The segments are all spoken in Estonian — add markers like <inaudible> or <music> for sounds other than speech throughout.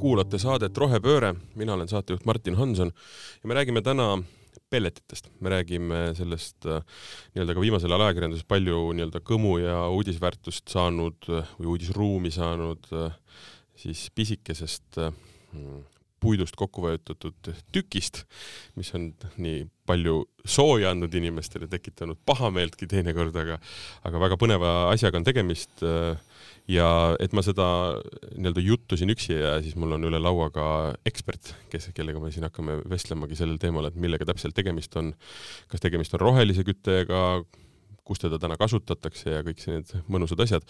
kuulate saadet Rohepööre, mina olen saatejuht Martin Hanson ja me räägime täna pelletitest, me räägime sellest äh, nii-öelda ka viimasel ajal ajakirjanduses palju nii-öelda kõmu ja uudisväärtust saanud äh, või uudisruumi saanud äh, siis pisikesest puidust kokku vajutatud tükist, mis on nii palju sooja andnud inimestele, tekitanud pahameeltki teinekord, aga, aga väga põneva asjaga on tegemist. ja et ma seda nii-öelda juttu siin üksi ei jää, siis mul on üle laua ka ekspert, kes, kellega me siin hakkame vestlemagi sellel teemal, et millega täpselt tegemist on. kas tegemist on rohelise küttega, kus teda täna kasutatakse ja kõik need mõnusad asjad.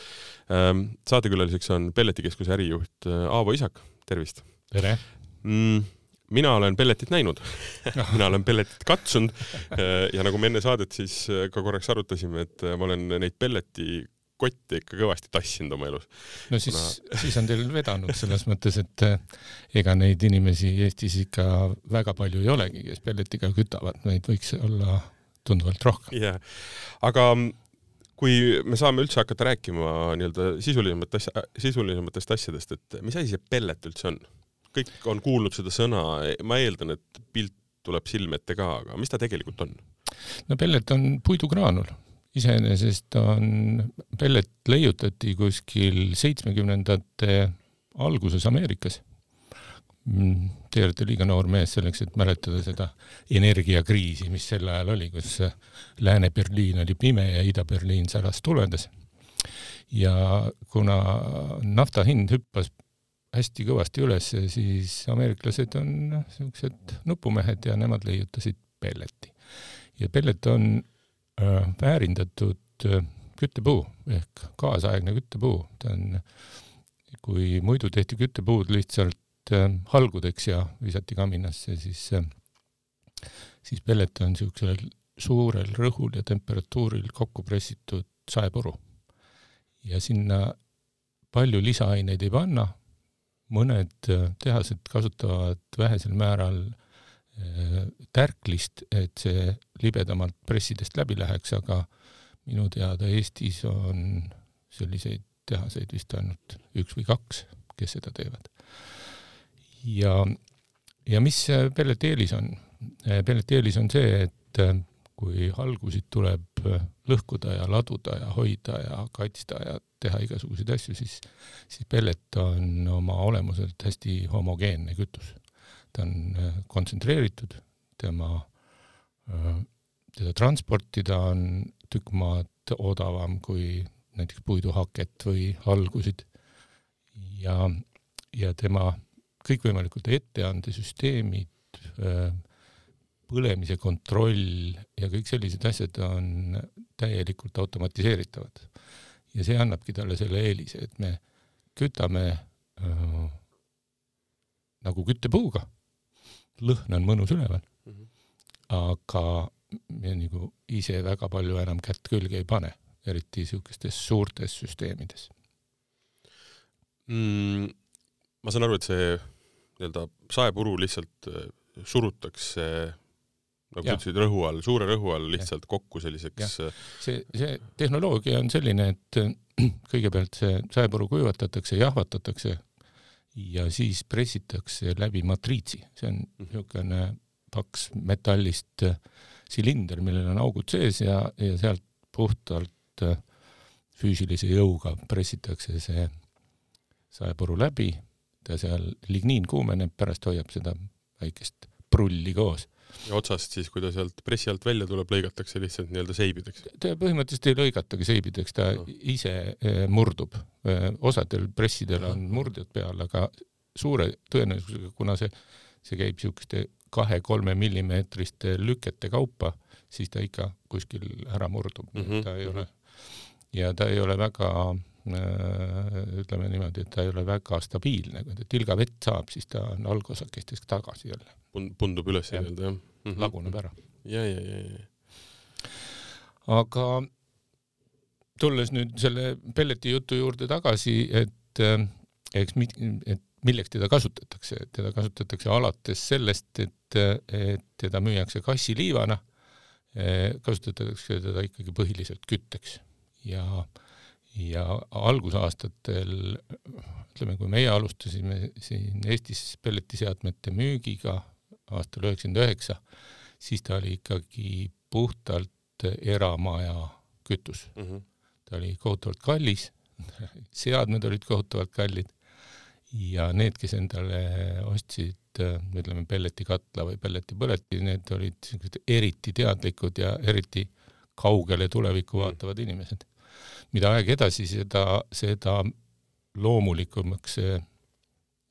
saatekülaliseks on Pelletikeskuse ärijuht Aavo Isak, tervist! tere! Mm,? mina olen pelletit näinud <laughs> mina olen pelletit katsunud ja nagu me enne saadet siis ka korraks arutasime, et ma olen neid pelleti kotte ikka kõvasti tassinud oma elus. no siis Kuna..., siis on teil vedanud selles mõttes, et ega neid inimesi Eestis ikka väga palju ei olegi, kes pelletiga kütavad, neid võiks olla tunduvalt rohkem. jah, aga kui me saame üldse hakata rääkima nii-öelda sisulisemat asja, sisulisematest asjadest, et mis asi see pellet üldse on? Kõik on kuulnud seda sõna, ma eeldan, et pilt tuleb silme ette ka, aga mis ta tegelikult on? no pellet on puidugraanul, iseenesest on, pellet leiutati kuskil seitsmekümnendate alguses Ameerikas. Te olete liiga noor mees selleks, et mäletada seda energiakriisi, mis sel ajal oli, kus Lääne-Berliin oli pime ja Ida-Berliin säras tuledes. ja kuna nafta hind hüppas hästi kõvasti üles, siis ameeriklased on niisugused nupumehed ja nemad leiutasid pelleti. ja pellet on äh, väärindatud äh, küttepuu ehk kaasaegne küttepuu, ta on, kui muidu tehti küttepuud lihtsalt äh, halgudeks ja visati kaminasse, siis äh,, siis pellet on niisugusel suurel rõhul ja temperatuuril kokku pressitud saepuru. ja sinna palju lisaaineid ei panna mõned äh, tehased kasutavad vähesel määral äh, tärklist, et see libedamalt pressidest läbi läheks, aga minu teada Eestis on selliseid tehaseid vist ainult üks või kaks, kes seda teevad. ja, ja mis pelleti eelis on? pelleti eelis on see, et äh, kui algusid tuleb lõhkuda ja laduda ja hoida ja kaitsta ja teha igasuguseid asju, siis, siis pellet on oma olemuselt hästi homogeenne kütus. ta on äh, kontsentreeritud, tema, äh, teda transportida on tükk maad odavam kui näiteks puiduhaket või algusid ja, ja tema kõikvõimalikud etteandesüsteemid, äh, põlemise kontroll ja kõik sellised asjad on täielikult automatiseeritavad ja see annabki talle selle eelise, et me kütame äh, nagu küttepuuga, lõhn on mõnus üleval mm, -hmm. aga me nagu ise väga palju enam kätt külge ei pane, eriti niisugustes suurtes süsteemides mm,. ma saan aru, et see nii-öelda saepuru lihtsalt äh, surutakse nagu sa ütlesid, rõhu all, suure rõhu all lihtsalt ja. kokku selliseks. Äh, see, see tehnoloogia on selline, et <clears throat> kõigepealt see saepuru kuivatatakse, jahvatatakse ja siis pressitakse läbi matriitsi, see on mhm. niisugune paks metallist äh, silinder, millel on augud sees ja, ja sealt puhtalt äh, füüsilise jõuga pressitakse see saepuru läbi, ta seal ligniin kuumeneb, pärast hoiab seda väikest prulli koos ja otsast siis, kui ta sealt pressi alt välja tuleb, lõigatakse lihtsalt nii-öelda seibideks? ta põhimõtteliselt ei lõigatagi seibideks, ta no. ise eh, murdub. Eh, osadel pressidel on murdjad peal, aga suure tõenäosusega, kuna see, see käib niisuguste kahe-kolme millimeetriste lükete kaupa, siis ta ikka kuskil ära murdub mm, -hmm. ta ei ole ja ta ei ole väga ütleme niimoodi, et ta ei ole väga stabiilne, kui ta tilgavett saab, siis ta on algosakestest tagasi jälle pundub üles nii-öelda jah mm -hmm. laguneb ära. ja, ja, ja, ja. aga tulles nüüd selle pelleti jutu juurde tagasi, et äh, eks et milleks teda kasutatakse, teda kasutatakse alates sellest, et, et teda müüakse kassiliivana, äh, kasutatakse teda ikkagi põhiliselt kütteks ja, ja algusaastatel, ütleme, kui meie alustasime siin Eestis pelletiseadmete müügiga aastal üheksakümmend üheksa, siis ta oli ikkagi puhtalt eramaja kütus mm. -hmm. ta oli kohutavalt kallis, <laughs> seadmed olid kohutavalt kallid ja need, kes endale ostsid ütleme pelletikatla või pelletipõleti, need olid siuksed eriti teadlikud ja eriti kaugele tulevikku mm. vaatavad inimesed. Mida aeg edasi, seda, seda loomulikumaks see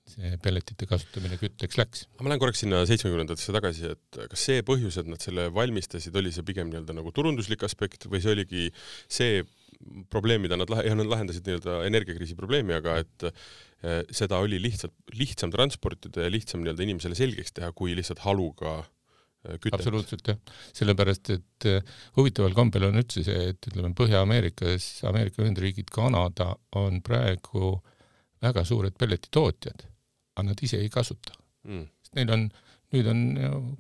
see pelletite kasutamine kütteks läks. ma lähen korraks sinna seitsmekümnendatesse tagasi, et kas see põhjus, et nad selle valmistasid, oli see pigem nii-öelda nagu turunduslik aspekt või see oligi see probleem, mida nad, nad lahendasid nii-öelda energiakriisi probleemi, aga et eh, seda oli lihtsalt lihtsam transportida ja lihtsam nii-öelda inimesele selgeks teha, kui lihtsalt haluga kütet. absoluutselt jah, sellepärast et eh, huvitaval kombel on üldse see, et ütleme Põhja-Ameerikas, Ameerika Ühendriigid, Kanada on praegu väga suured pelletitootjad aga nad ise ei kasuta. Mm.. sest neil on, nüüd on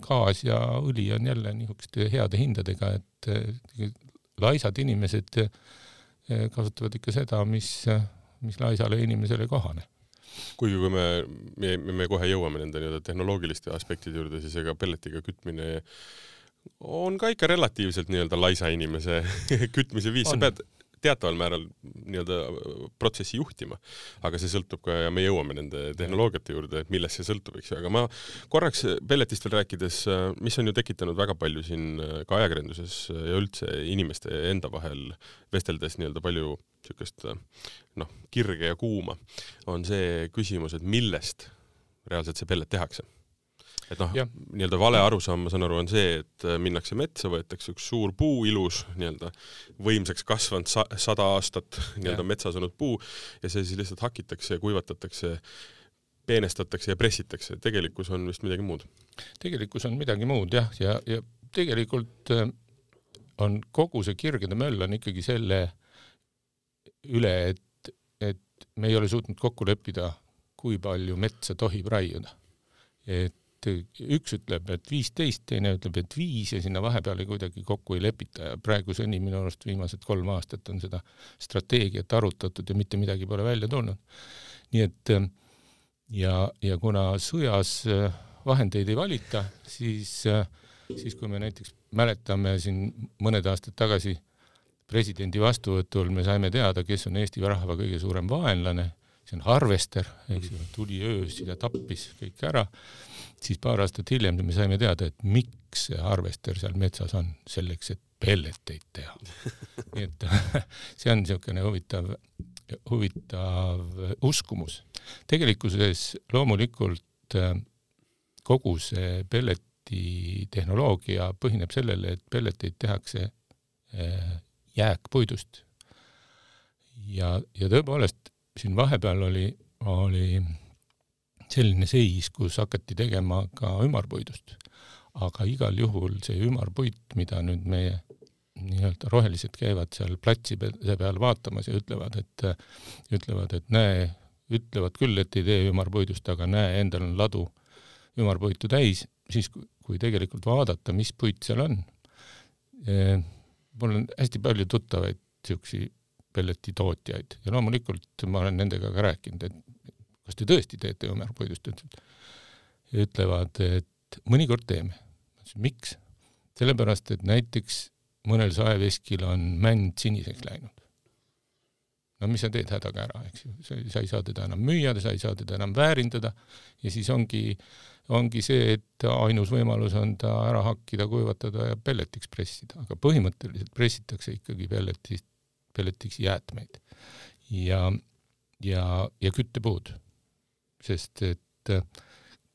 gaas ja õli on jälle niisuguste heade hindadega, et eh, laisad inimesed eh, kasutavad ikka seda, mis, mis laisale inimesele kohane kuigi kui me, me, me kohe jõuame nende nii-öelda tehnoloogiliste aspektide juurde, siis ega pelletiga kütmine on ka ikka relatiivselt nii-öelda laisa inimese <laughs> kütmise viis, sa pead teataval määral nii-öelda protsessi juhtima, aga see sõltub ka ja me jõuame nende tehnoloogiate juurde, et millest see sõltub, eks ju, aga ma korraks pelletist veel rääkides, mis on ju tekitanud väga palju siin ka ajakirjanduses ja üldse inimeste enda vahel vesteldes nii-öelda palju niisugust noh, kirge ja kuuma, on see küsimus, et millest reaalselt see pellet tehakse et noh, nii-öelda vale arusaam, ma saan aru, on see, et äh, minnakse metsa, võetakse üks suur puu, ilus nii-öelda võimsaks kasvanud sa sada aastat nii-öelda metsas olnud puu ja see siis lihtsalt hakitakse ja kuivatatakse, peenestatakse ja pressitakse. tegelikkus on vist midagi muud. tegelikkus on midagi muud jah, ja, ja tegelikult äh, on kogu see kirgede möll on ikkagi selle üle, et, et me ei ole suutnud kokku leppida, kui palju metsa tohib raiuda. et et üks ütleb, et viisteist, teine ütleb, et viis ja sinna vahepeale kuidagi kokku ei lepita. Ja praeguseni minu arust viimased kolm aastat on seda strateegiat arutatud ja mitte midagi pole välja tulnud. nii et ja, ja kuna sõjas vahendeid ei valita, siis, siis kui me näiteks mäletame siin mõned aastad tagasi presidendi vastuvõtul me saime teada, kes on Eesti rahva kõige suurem vaenlane, see on Harvester, eks ju, tuli öös ja tappis kõik ära siis paar aastat hiljem me saime teada, et miks see harvester seal metsas on, selleks, et pelleteid teha. <laughs> nii et <laughs> see on niisugune huvitav, huvitav uskumus. tegelikkuses loomulikult äh, kogu see pelleti tehnoloogia põhineb sellele, et pelleteid tehakse äh, jääkpuidust. ja, ja tõepoolest siin vahepeal oli, oli selline seis, kus hakati tegema ka ümarpuidust. aga igal juhul see ümarpuit, mida nüüd meie nii-öelda rohelised käivad seal platsi peal vaatamas ja ütlevad, et, ütlevad, et näe, ütlevad küll, et ei tee ümarpuidust, aga näe, endal on ladu ümarpuitu täis, siis kui tegelikult vaadata, mis puit seal on eh,, mul on hästi palju tuttavaid niisuguseid pelletitootjaid ja loomulikult ma olen nendega ka rääkinud, et kas te tõesti teete ümarpuidust? ütlevad, et mõnikord teeme. miks? sellepärast, et näiteks mõnel saeveskil on mänd siniseks läinud. no mis sa teed hädaga ära, eks ju, sa ei saa teda enam müüa, sa ei saa teda enam väärindada ja siis ongi, ongi see, et ainus võimalus on ta ära hakkida, kuivatada ja pelletiks pressida, aga põhimõtteliselt pressitakse ikkagi pelletist, pelletiks jäätmeid ja, ja, ja küttepuud sest et äh,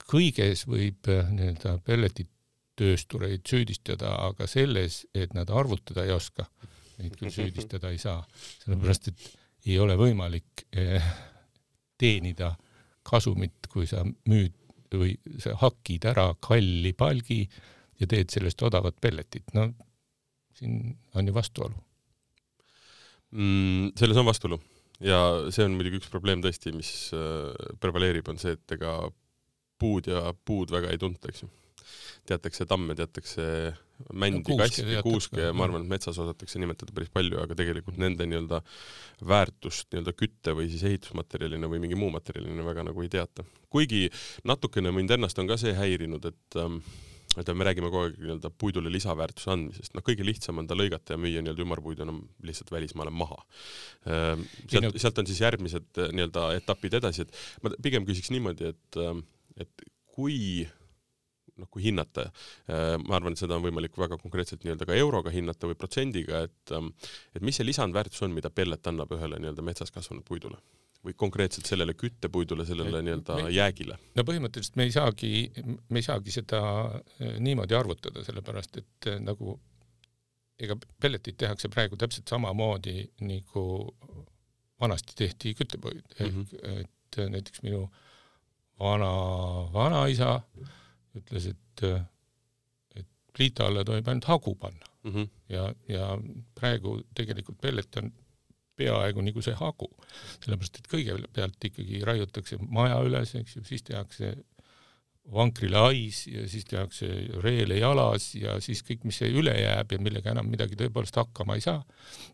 kõiges võib äh, nii-öelda pelletitööstureid süüdistada, aga selles, et nad arvutada ei oska, neid küll süüdistada ei saa, sellepärast et ei ole võimalik äh, teenida kasumit, kui sa müüd või sa hakid ära kalli palgi ja teed sellest odavat pelletit, no siin on ju vastuolu. Mm,. selles on vastuolu ja see on muidugi üks probleem tõesti, mis äh, prevaleerib, on see, et ega puud ja puud väga ei tunta, eks ju. teatakse tamme, teatakse mändi, kaske, kuuske ma arvan, et metsas osatakse nimetada päris palju, aga tegelikult nende nii-öelda väärtust nii-öelda kütte või siis ehitusmaterjalina või mingi muu materjalina väga nagu ei teata. kuigi natukene mind ennast on ka see häirinud, et ähm, et me räägime kogu aeg nii-öelda puidule lisaväärtuse andmisest, noh, kõige lihtsam on ta lõigata ja müüa nii-öelda ümarpuiduna lihtsalt välismaale maha. Ei sealt sealt on siis järgmised äh, nii-öelda etapid edasi, et ma pigem küsiks niimoodi, et, ähm, et kui noh, kui hinnata, ma arvan, et seda on võimalik väga konkreetselt nii-öelda ka euroga hinnata või protsendiga, et et mis see lisandväärtus on, mida pellet annab ühele nii-öelda metsas kasvanud puidule või konkreetselt sellele küttepuidule, sellele nii-öelda jäägile? no põhimõtteliselt me ei saagi, me ei saagi seda eh, niimoodi arvutada, sellepärast et eh, nagu ega pelletit tehakse praegu täpselt samamoodi nagu vanasti tehti küttepuid ehk mm -hmm. et eh, näiteks minu vana vanaisa ütles, et et pliita alla tohib ainult hagu panna Mm -hmm. ja, ja praegu tegelikult pellet on peaaegu nagu see hagu, sellepärast et kõigepealt ikkagi raiutakse maja üles, eks ju, siis tehakse vankrile hais ja siis tehakse reele jalas ja siis kõik, mis üle jääb ja millega enam midagi tõepoolest hakkama ei saa,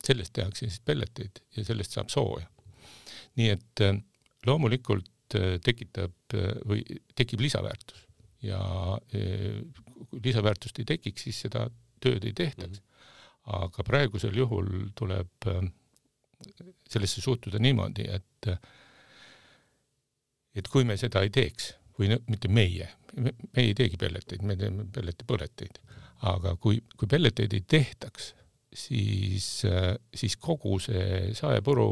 sellest tehakse siis pelleteid ja sellest saab sooja. nii et äh, loomulikult äh, tekitab äh, või tekib lisaväärtus ja kui lisaväärtust ei tekiks, siis seda tööd ei tehtaks. aga praegusel juhul tuleb sellesse suhtuda niimoodi, et et kui me seda ei teeks või no, mitte meie, me ei teegi pelleteid, me teeme pelletipõleteid, aga kui, kui pelleteid ei tehtaks, siis, siis kogu see saepuru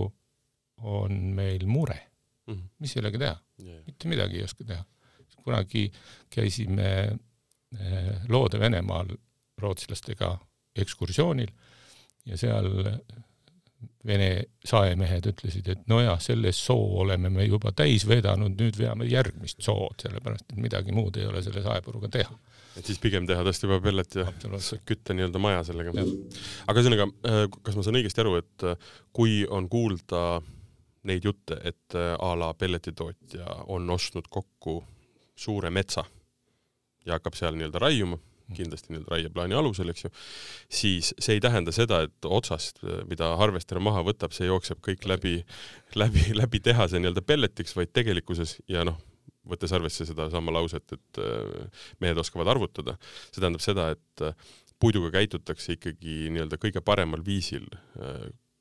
on meil mure. Mhm. mis sellega teha? Yeah. mitte midagi ei oska teha. kunagi käisime eh, Loode-Venemaal rootslastega ekskursioonil ja seal Vene saemehed ütlesid, et nojah, selle soo oleme me juba täis vedanud, nüüd veame järgmist sood, sellepärast et midagi muud ei ole selle saepuruga teha. et siis pigem teha tõesti juba pellet ja kütta nii-öelda maja sellega. Aga ühesõnaga, kas ma saan õigesti aru, et äh, kui on kuulda neid jutte, et äh, a la pelletitootja on ostnud kokku suure metsa ja hakkab seal nii-öelda raiuma, kindlasti nii-öelda raieplaani alusel, eks ju, siis see ei tähenda seda, et otsast, mida harvester maha võtab, see jookseb kõik läbi, läbi, läbi tehase nii-öelda pelletiks, vaid tegelikkuses ja noh, võttes arvesse sedasama lauset, et äh, mehed oskavad arvutada, see tähendab seda, et äh, puiduga käitutakse ikkagi nii-öelda kõige paremal viisil.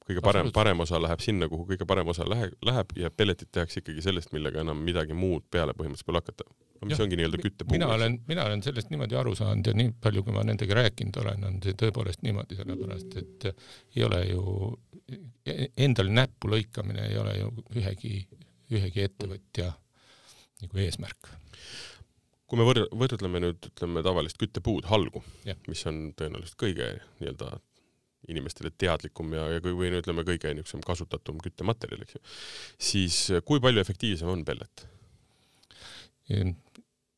kõige parem, parem osa läheb sinna, kuhu kõige parem osa lähe, läheb ja pelletit tehakse ikkagi sellest, millega enam midagi muud peale põhimõtteliselt pole hakata. Mis Jah, ongi nii-öelda küttepuu. mina olen, mina olen sellest niimoodi aru saanud ja nii palju, kui ma nendega rääkinud olen, on see tõepoolest niimoodi, sellepärast et ei ole ju, endal näppu lõikamine ei ole ju ühegi, ühegi ettevõtja nagu eesmärk. kui me võr-, võrdleme nüüd ütleme tavalist küttepuud, halgu, mis on tõenäoliselt kõige nii-öelda inimestele teadlikum ja, ja kui, või no ütleme, kõige niisugusem kasutatum küttematerjal, eks ju, siis kui palju efektiivsem on pellet?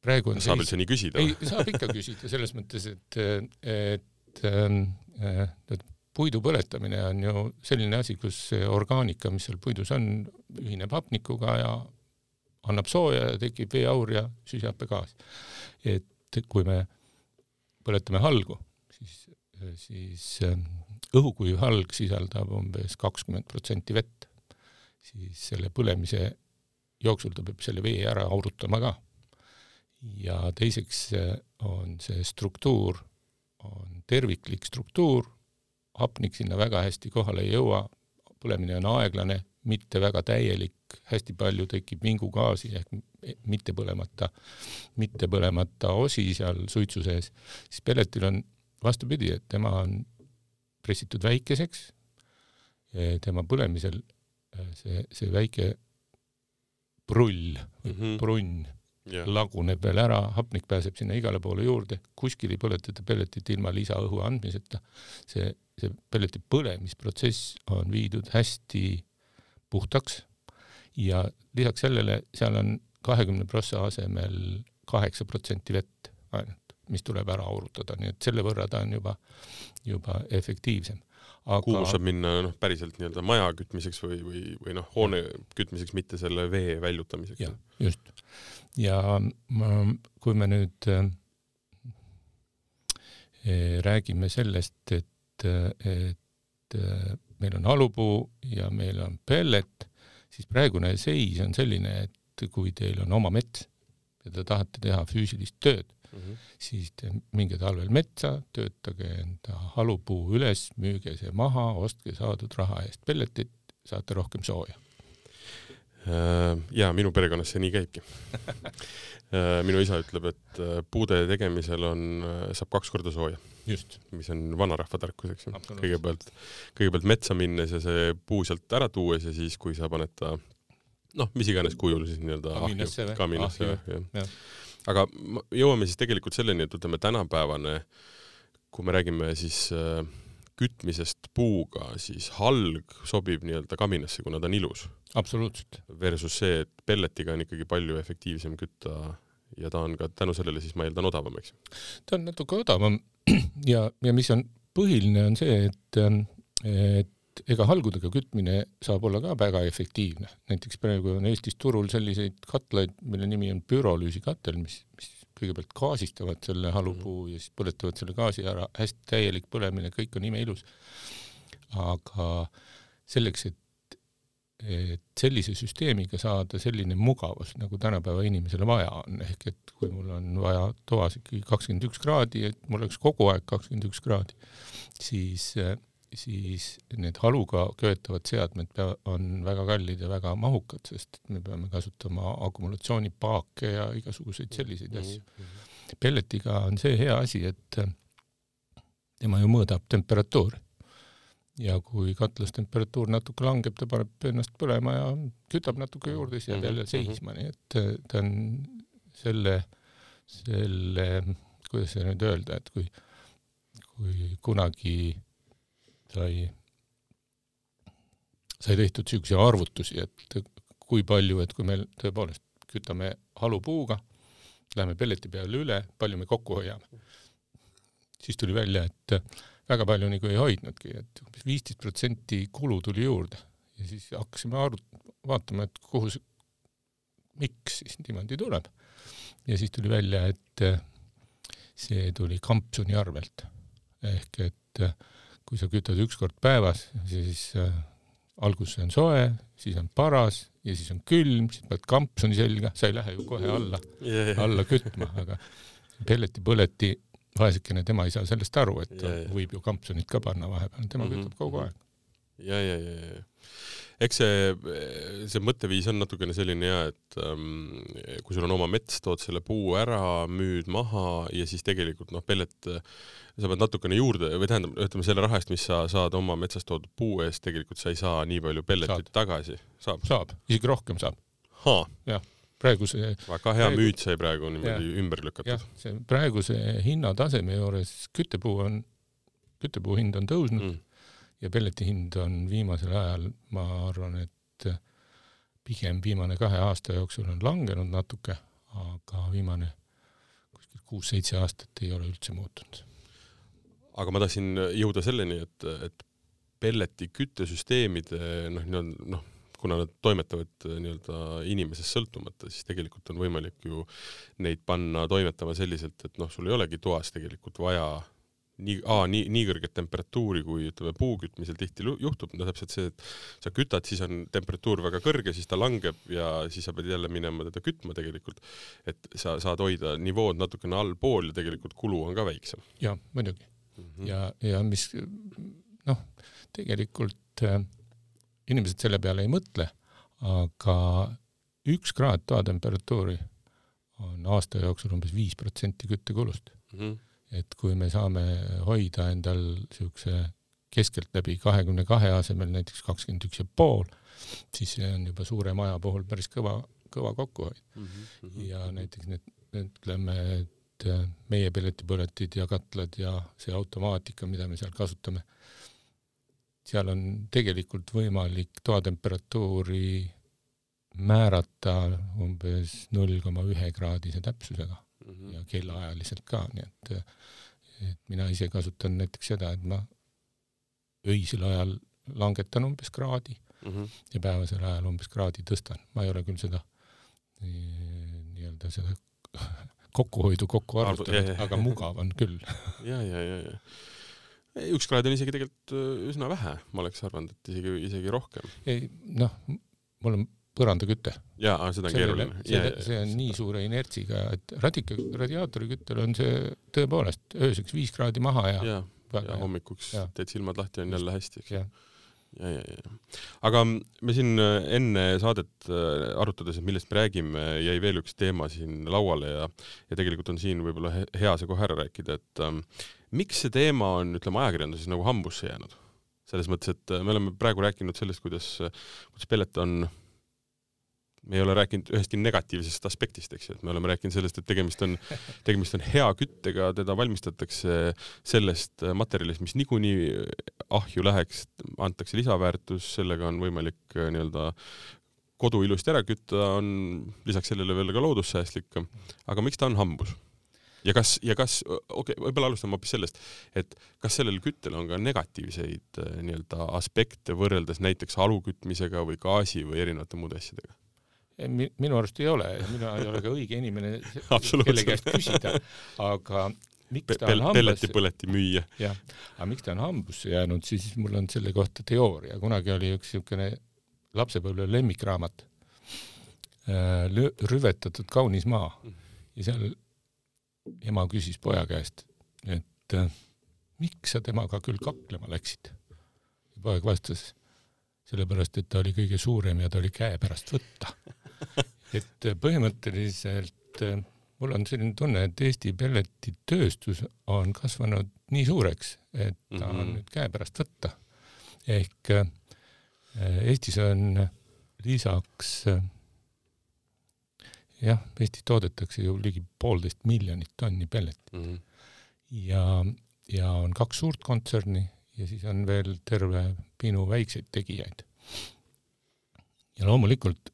Praegu on saab üldse nii küsida? ei, saab ikka küsida selles mõttes, et, et et puidu põletamine on ju selline asi, kus orgaanika, mis seal puidus on, ühineb hapnikuga ja annab sooja ja tekib veeaur ja süsihappegaas. et kui me põletame halgu, siis, siis ähm, õhukuiv halg sisaldab umbes kakskümmend protsenti vett, siis selle põlemise jooksul ta peab selle vee ära aurutama ka. Ja teiseks on see struktuur, on terviklik struktuur, hapnik sinna väga hästi kohale ei jõua, põlemine on aeglane, mitte väga täielik, hästi palju tekib vingugaasi ehk mitte põlemata, mitte põlemata osi seal suitsu sees, siis pelletil on vastupidi, et tema on pressitud väikeseks, tema põlemisel see, see väike prull või Mhm. brunn jah, laguneb veel ära, hapnik pääseb sinna igale poole juurde, kuskil ei põletata pelletit ilma lisaõhu andmiseta. see, see pelleti põlemisprotsess on viidud hästi puhtaks ja lisaks sellele seal on kahekümne prossa asemel kaheksa protsenti vett ainult, mis tuleb ära aurutada, nii et selle võrra ta on juba, juba efektiivsem. Kuhu aga saab minna noh, päriselt nii-öelda maja kütmiseks või, või, või noh, hoone kütmiseks, mitte selle vee väljutamiseks. jah, just. ja ma, kui me nüüd äh, räägime sellest, et, et meil on halupuu ja meil on pellet, siis praegune seis on selline, et kui teil on oma mets ja te tahate teha füüsilist tööd mm, -hmm. siis te minge talvel metsa, töötage enda halupuu üles, müüge see maha, ostke saadud raha eest pelletit, saate rohkem sooja Äh, ja minu perekonnas see nii käibki. Äh, <laughs> minu isa ütleb, et äh, puude tegemisel on, saab kaks korda sooja. mis on vanarahva tarkus, eks ju. kõigepealt, kõigepealt metsa minnes ja see puu sealt ära tuues ja siis, kui sa paned ta noh, mis iganes kujul siis nii-öelda kaminasse või? kaminasse või, jah. Aga jõuame siis tegelikult selleni, et ütleme tänapäevane, kui me räägime siis äh, kütmisest puuga, siis halg sobib nii-öelda kaminasse, kuna ta on ilus. absoluutselt. Versus see, et pelletiga on ikkagi palju efektiivsem kütta ja ta on ka tänu sellele siis ma eeldan odavam, eks ta on natuke odavam <clears throat> ja, ja mis on põhiline, on see, et, et ega halgudega kütmine saab olla ka väga efektiivne. näiteks praegu on Eestis turul selliseid katlaid, mille nimi on pürolüüsikatel, mis, mis kõigepealt gaasistavad selle halupuu -hmm. ja siis põletavad selle gaasi ära, hästi täielik põlemine, kõik on imeilus. aga selleks, et, et sellise süsteemiga saada selline mugavus, nagu tänapäeva inimesele vaja on, ehk et kui mul on vaja toas ikkagi kakskümmend üks kraadi, et mul oleks kogu aeg kakskümmend üks kraadi, siis siis need haluga köetavad seadmed pea-, on väga kallid ja väga mahukad, sest me peame kasutama akumulatsioonipaake ja igasuguseid selliseid mm -hmm. asju. pelletiga on see hea asi, et tema ju mõõdab temperatuuri. ja kui katlas temperatuur natuke langeb, ta paneb ennast põlema ja kütab natuke juurde, siis jääb jälle mhm, seisma, nii et ta on selle, selle, kuidas seda nüüd öelda, et kui, kui kunagi sai, sai tehtud niisuguseid arvutusi, et kui palju, et kui me tõepoolest kütame halupuuga, läheme pelleti peale üle, palju me kokku hoiame. siis tuli välja, et väga palju nagu ei hoidnudki, et umbes viisteist protsenti kulu tuli juurde ja siis hakkasime arut-, vaatama, et kuhu see, miks siis niimoodi tuleb. ja siis tuli välja, et see tuli kampsuni arvelt ehk et äh, kui sa kütad üks kord päevas, siis äh, alguses on soe, siis on paras ja siis on külm, siis paned kampsuni selga, sa ei lähe ju kohe alla yeah., alla kütma, aga pelleti põleti vaesekene, tema ei saa sellest aru, et yeah, yeah. võib ju kampsunit ka panna vahepeal, tema mm -hmm. kütab kogu aeg. ja, ja, ja, ja eks see, see mõtteviis on natukene selline ja, et ähm, kui sul on oma mets, tood selle puu ära, müüd maha ja siis tegelikult noh, pellet, sa pead natukene juurde või tähendab, ütleme selle raha eest, mis sa saad oma metsast toodud puu eest, tegelikult sa ei saa nii palju pelletit saad. tagasi. saab? saab, isegi rohkem saab. jah, praeguse väga hea praegu, müüt sai praegu niimoodi ja, ümber lükatud. see praeguse hinnataseme juures küttepuu on, küttepuu hind on tõusnud mm ja pelleti hind on viimasel ajal, ma arvan, et pigem viimane kahe aasta jooksul on langenud natuke, aga viimane kuskil kuus-seitse aastat ei ole üldse muutunud. aga ma tahtsin jõuda selleni, et, et pelleti küttesüsteemide noh, nii-öelda noh, kuna nad toimetavad nii-öelda inimesest sõltumata, siis tegelikult on võimalik ju neid panna toimetama selliselt, et noh, sul ei olegi toas tegelikult vaja nii, nii, nii kõrget temperatuuri, kui ütleme puu kütmisel tihti juhtub, no täpselt see, et sa kütad, siis on temperatuur väga kõrge, siis ta langeb ja siis sa pead jälle minema teda kütma tegelikult. et sa saad hoida nivood natukene allpool ja tegelikult kulu on ka väiksem. jah, muidugi mm. -hmm. ja, ja mis noh, tegelikult äh, inimesed selle peale ei mõtle, aga üks kraad toatemperatuuri on aasta jooksul umbes viis protsenti küttekulust mm. -hmm et kui me saame hoida endal niisuguse keskeltläbi kahekümne kahe asemel näiteks kakskümmend üks ja pool, siis see on juba suure maja puhul päris kõva, kõva kokkuhoid mm. -hmm. ja näiteks need, ütleme, et meie pelletipõletid ja katlad ja see automaatika, mida me seal kasutame, seal on tegelikult võimalik toatemperatuuri määrata umbes null koma ühe kraadise täpsusega mm -hmm. ja kellaajaliselt ka, nii et, et mina ise kasutan näiteks seda, et ma öisel ajal langetan umbes kraadi mm -hmm. ja päevasel ajal umbes kraadi tõstan. ma ei ole küll seda nii-öelda seda kokkuhoidu kokku arvutanud, aga mugav on küll. <laughs> ja, ja, ja, ja üks kraad on isegi tegelikult äh, üsna vähe, ma oleks arvanud, et isegi, isegi rohkem. ei noh, mul on põrandaküte. jaa, seda on keeruline. see, see on nii suure inertsiga, et radika, radiaatoriküttel on see tõepoolest ööseks viis kraadi maha ja, ja, ja hommikuks ja. teed silmad lahti, on jälle hästi, eks. ja, ja, ja, ja. aga me siin äh, enne saadet äh, arutades, et millest me räägime, jäi veel üks teema siin lauale ja, ja tegelikult on siin võib-olla hea see kohe ära rääkida, et ähm, miks see teema on, ütleme, ajakirjanduses nagu hambusse jäänud? selles mõttes, et äh, me oleme praegu rääkinud sellest, kuidas, kuidas pellet on me ei ole rääkinud ühestki negatiivsest aspektist, eks ju, et me oleme rääkinud sellest, et tegemist on, <laughs> tegemist on hea küttega, teda valmistatakse sellest materjalist, mis niikuinii ahju läheks, antakse lisaväärtus, sellega on võimalik äh, nii-öelda kodu ilusti ära kütta, on lisaks sellele veel ka loodussäästlik. aga miks ta on hambus? ja kas, ja kas, okei okay,, võib-olla alustame hoopis sellest, et kas sellel küttel on ka negatiivseid äh, nii-öelda aspekte võrreldes näiteks alukütmisega või gaasi või erinevate muude asjadega? Minu arust ei ole. Mina ei ole ka õige inimene, <laughs> kelle käest küsida, aga miks ta on hambasse pelletipõleti müüja. jah, aga miks ta on hambusse jäänud, siis mul on selle kohta teooria, kunagi oli üks niisugune lapsepõlve lemmikraamat, äh, Rüvetatud kaunis maa. Ja seal ema küsis poja käest, et äh, miks sa temaga küll kaklema läksid. poeg vastas, sellepärast et ta oli kõige suurem ja ta oli käepärast võtta <laughs> et põhimõtteliselt äh, mul on selline tunne, et Eesti pelletitööstus on kasvanud nii suureks, et ta on mm -hmm. nüüd käepärast võtta. ehk äh, Eestis on lisaks äh, jah, Eestis toodetakse ju ligi poolteist miljonit tonni pelletit mm. -hmm. ja, ja on kaks suurt kontserni ja siis on veel terve pinu väikseid tegijaid. ja loomulikult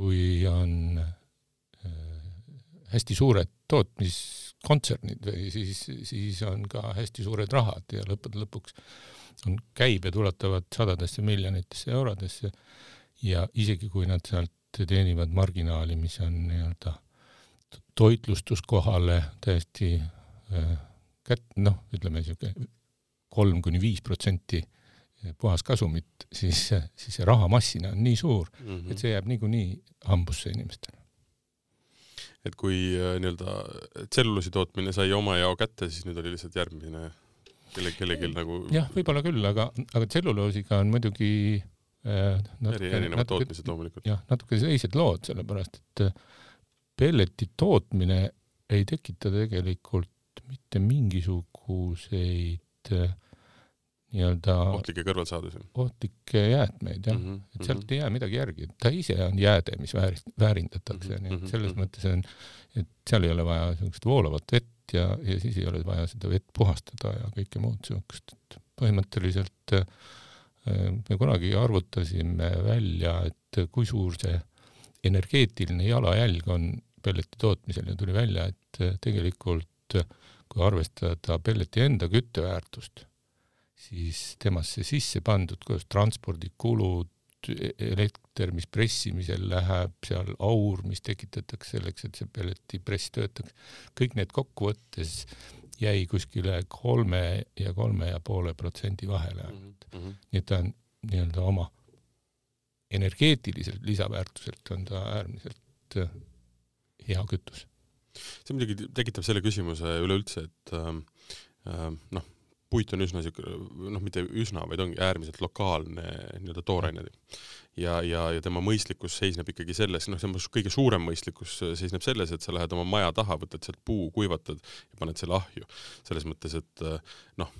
kui on äh, hästi suured tootmiskontsernid või siis, siis on ka hästi suured rahad ja lõppude lõpuks on käibed ulatuvad sadadesse miljonitesse eurodesse ja isegi kui nad sealt teenivad marginaali, mis on nii-öelda toitlustuskohale täiesti äh, kät-, noh, ütleme niisugune kolm kuni viis protsenti puhaskasumit, siis, siis see rahamassina on nii suur mm, -hmm. et see jääb niikuinii hambusse inimestele. et kui äh, nii-öelda tselluloosi tootmine sai oma jao kätte, siis nüüd oli lihtsalt järgmine kelle, kellelgi nagu jah, võib-olla küll, aga, aga tselluloosiga on muidugi äh, natuke, eri, erinevad natuke, tootmised loomulikult. jah, natuke teised lood, sellepärast et äh, pelleti tootmine ei tekita tegelikult mitte mingisuguseid äh, nii-öelda ohtlikke kõrvalsaadusi. ohtlikke jäätmeid jah mm, -hmm, et sealt mm -hmm. ei jää midagi järgi, ta ise on jääde, mis väär-, väärindatakse mm, -hmm, nii et mhm, selles mm -hmm. mõttes on, et seal ei ole vaja niisugust voolavat vett ja, ja siis ei ole vaja seda vett puhastada ja kõike muud niisugust, et põhimõtteliselt äh, me kunagi arvutasime välja, et kui suur see energeetiline jalajälg on pelleti tootmisel ja tuli välja, et tegelikult kui arvestada pelleti enda kütteväärtust siis temasse sisse pandud koos transpordikulud, elekter, mis pressimisel läheb, seal aur, mis tekitatakse selleks, et see pelletipress töötaks, kõik need kokkuvõttes jäi kuskile kolme ja kolme ja poole protsendi vahele ainult mm. -hmm. nii et ta on nii-öelda oma energeetiliselt lisaväärtuselt on ta äärmiselt äh, hea kütus. see muidugi tekitab selle küsimuse üleüldse, et äh, äh noh, puit on üsna siuke, noh, mitte üsna, vaid ongi äärmiselt lokaalne nii-öelda tooraine. ja, ja, ja tema mõistlikkus seisneb ikkagi selles, noh, tema kõige suurem mõistlikkus seisneb selles, et sa lähed oma maja taha, võtad sealt puu, kuivatad ja paned selle ahju. selles mõttes, et noh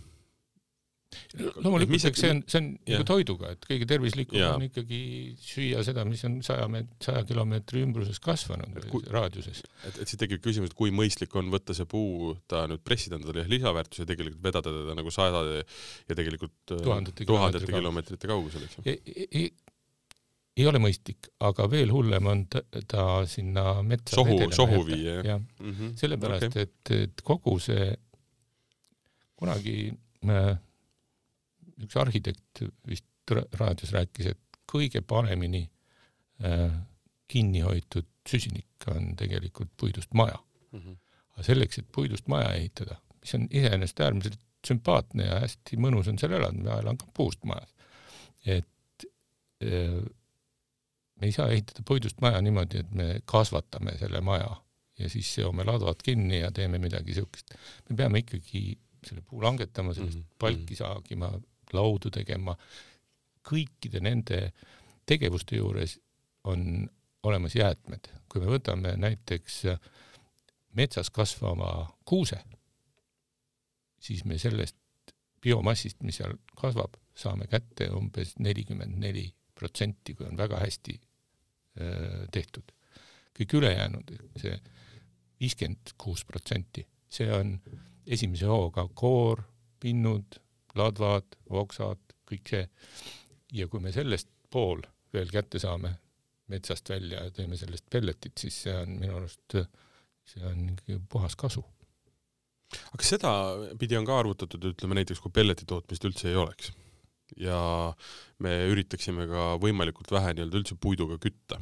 loomulikult, eks see on, see on nagu toiduga, et kõige tervislikum ja. on ikkagi süüa seda, mis on saja meet-, saja kilomeetri ümbruses kasvanud või kui, raadiuses. et, et siis tekib küsimus, et kui mõistlik on võtta see puu, ta nüüd pressida endale lisaväärtuse ja tegelikult vedada teda nagu sadade ja tegelikult äh, tuhandete, tuhandete kilomeetrite kaugusel, eks ju. ei, ole mõistlik, aga veel hullem on ta, ta sinna metsa sohu, sohu viia, jah? jah mm -hmm., sellepärast okay. et, et kogu see kunagi äh, üks arhitekt vist raadios rääkis, et kõige paremini äh, kinni hoitud süsinik on tegelikult puidust maja mm. -hmm. aga selleks, et puidust maja ehitada, mis on iseenesest äärmiselt sümpaatne ja hästi mõnus on seal elada, mina elan ka puust majas. et äh, me ei saa ehitada puidust maja niimoodi, et me kasvatame selle maja ja siis seome ladvad kinni ja teeme midagi siukest. me peame ikkagi selle puu langetama, sellest mm -hmm. palki saagima, laudu tegema. kõikide nende tegevuste juures on olemas jäätmed. kui me võtame näiteks metsas kasvava kuuse, siis me sellest biomassist, mis seal kasvab, saame kätte umbes nelikümmend neli protsenti, kui on väga hästi tehtud. kõik ülejäänud, see viiskümmend kuus protsenti, see on esimese hooga koor, pinnud, ladvad, oksad, kõik see. ja kui me sellest pool veel kätte saame metsast välja ja teeme sellest pelletit, siis see on minu arust, see on puhas kasu. aga seda pidi on ka arvutatud, ütleme näiteks kui pelleti tootmist üldse ei oleks ja me üritaksime ka võimalikult vähe nii-öelda üldse puiduga kütta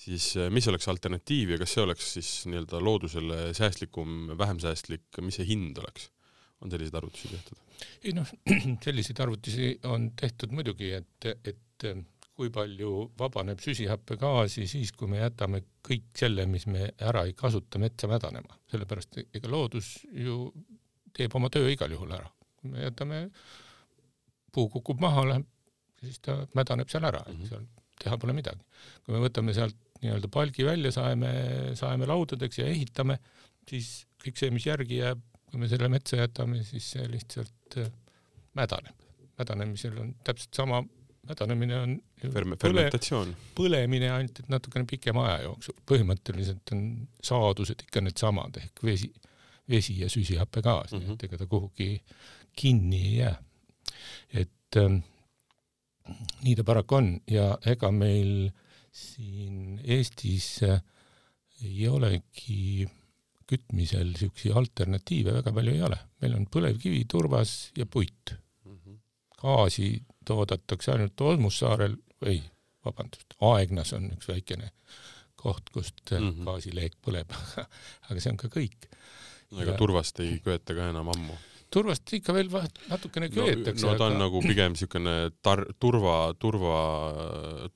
siis äh, mis oleks alternatiiv ja kas see oleks siis nii-öelda loodusele säästlikum, vähem säästlik, mis see hind oleks? On selliseid arvutusi tehtud? ei noh, <clears throat> selliseid arvutusi on tehtud muidugi, et, et äh, kui palju vabaneb süsihappegaasi siis, kui me jätame kõik selle, mis me ära ei kasuta, metsa mädanema, sellepärast ega loodus ju teeb oma töö igal juhul ära. kui me jätame, puu kukub maha, läheb, siis ta mädaneb seal ära mm, -hmm. seal teha pole midagi. kui me võtame sealt nii-öelda palgi välja, saeme, saeme laudadeks ja ehitame, siis kõik see, mis järgi jääb, kui me selle metsa jätame, siis see lihtsalt äh, mädaneb. mädanemisel on täpselt sama, mädanemine on Ferme, fermentatsioon. põlemine ainult, et natukene pikema aja jooksul. põhimõtteliselt on saadused ikka needsamad ehk vesi, vesi ja süsihappegaas mm, -hmm. et ega ta kuhugi kinni ei jää. et ähm, nii ta paraku on ja ega meil siin Eestis äh, ei olegi kütmisel niisuguseid alternatiive väga palju ei ole, meil on põlevkivi, turvas ja puit mm. -hmm. gaasi toodetakse ainult Olmussaarel või vabandust, Aegnas on üks väikene koht, kust mm -hmm. gaasileek põleb <laughs> aga see on ka kõik. ega ja... turvast ei köeta ka enam ammu turvast ikka veel natukene köetakse no, no ta on aga... nagu pigem niisugune tar-, turva, turva,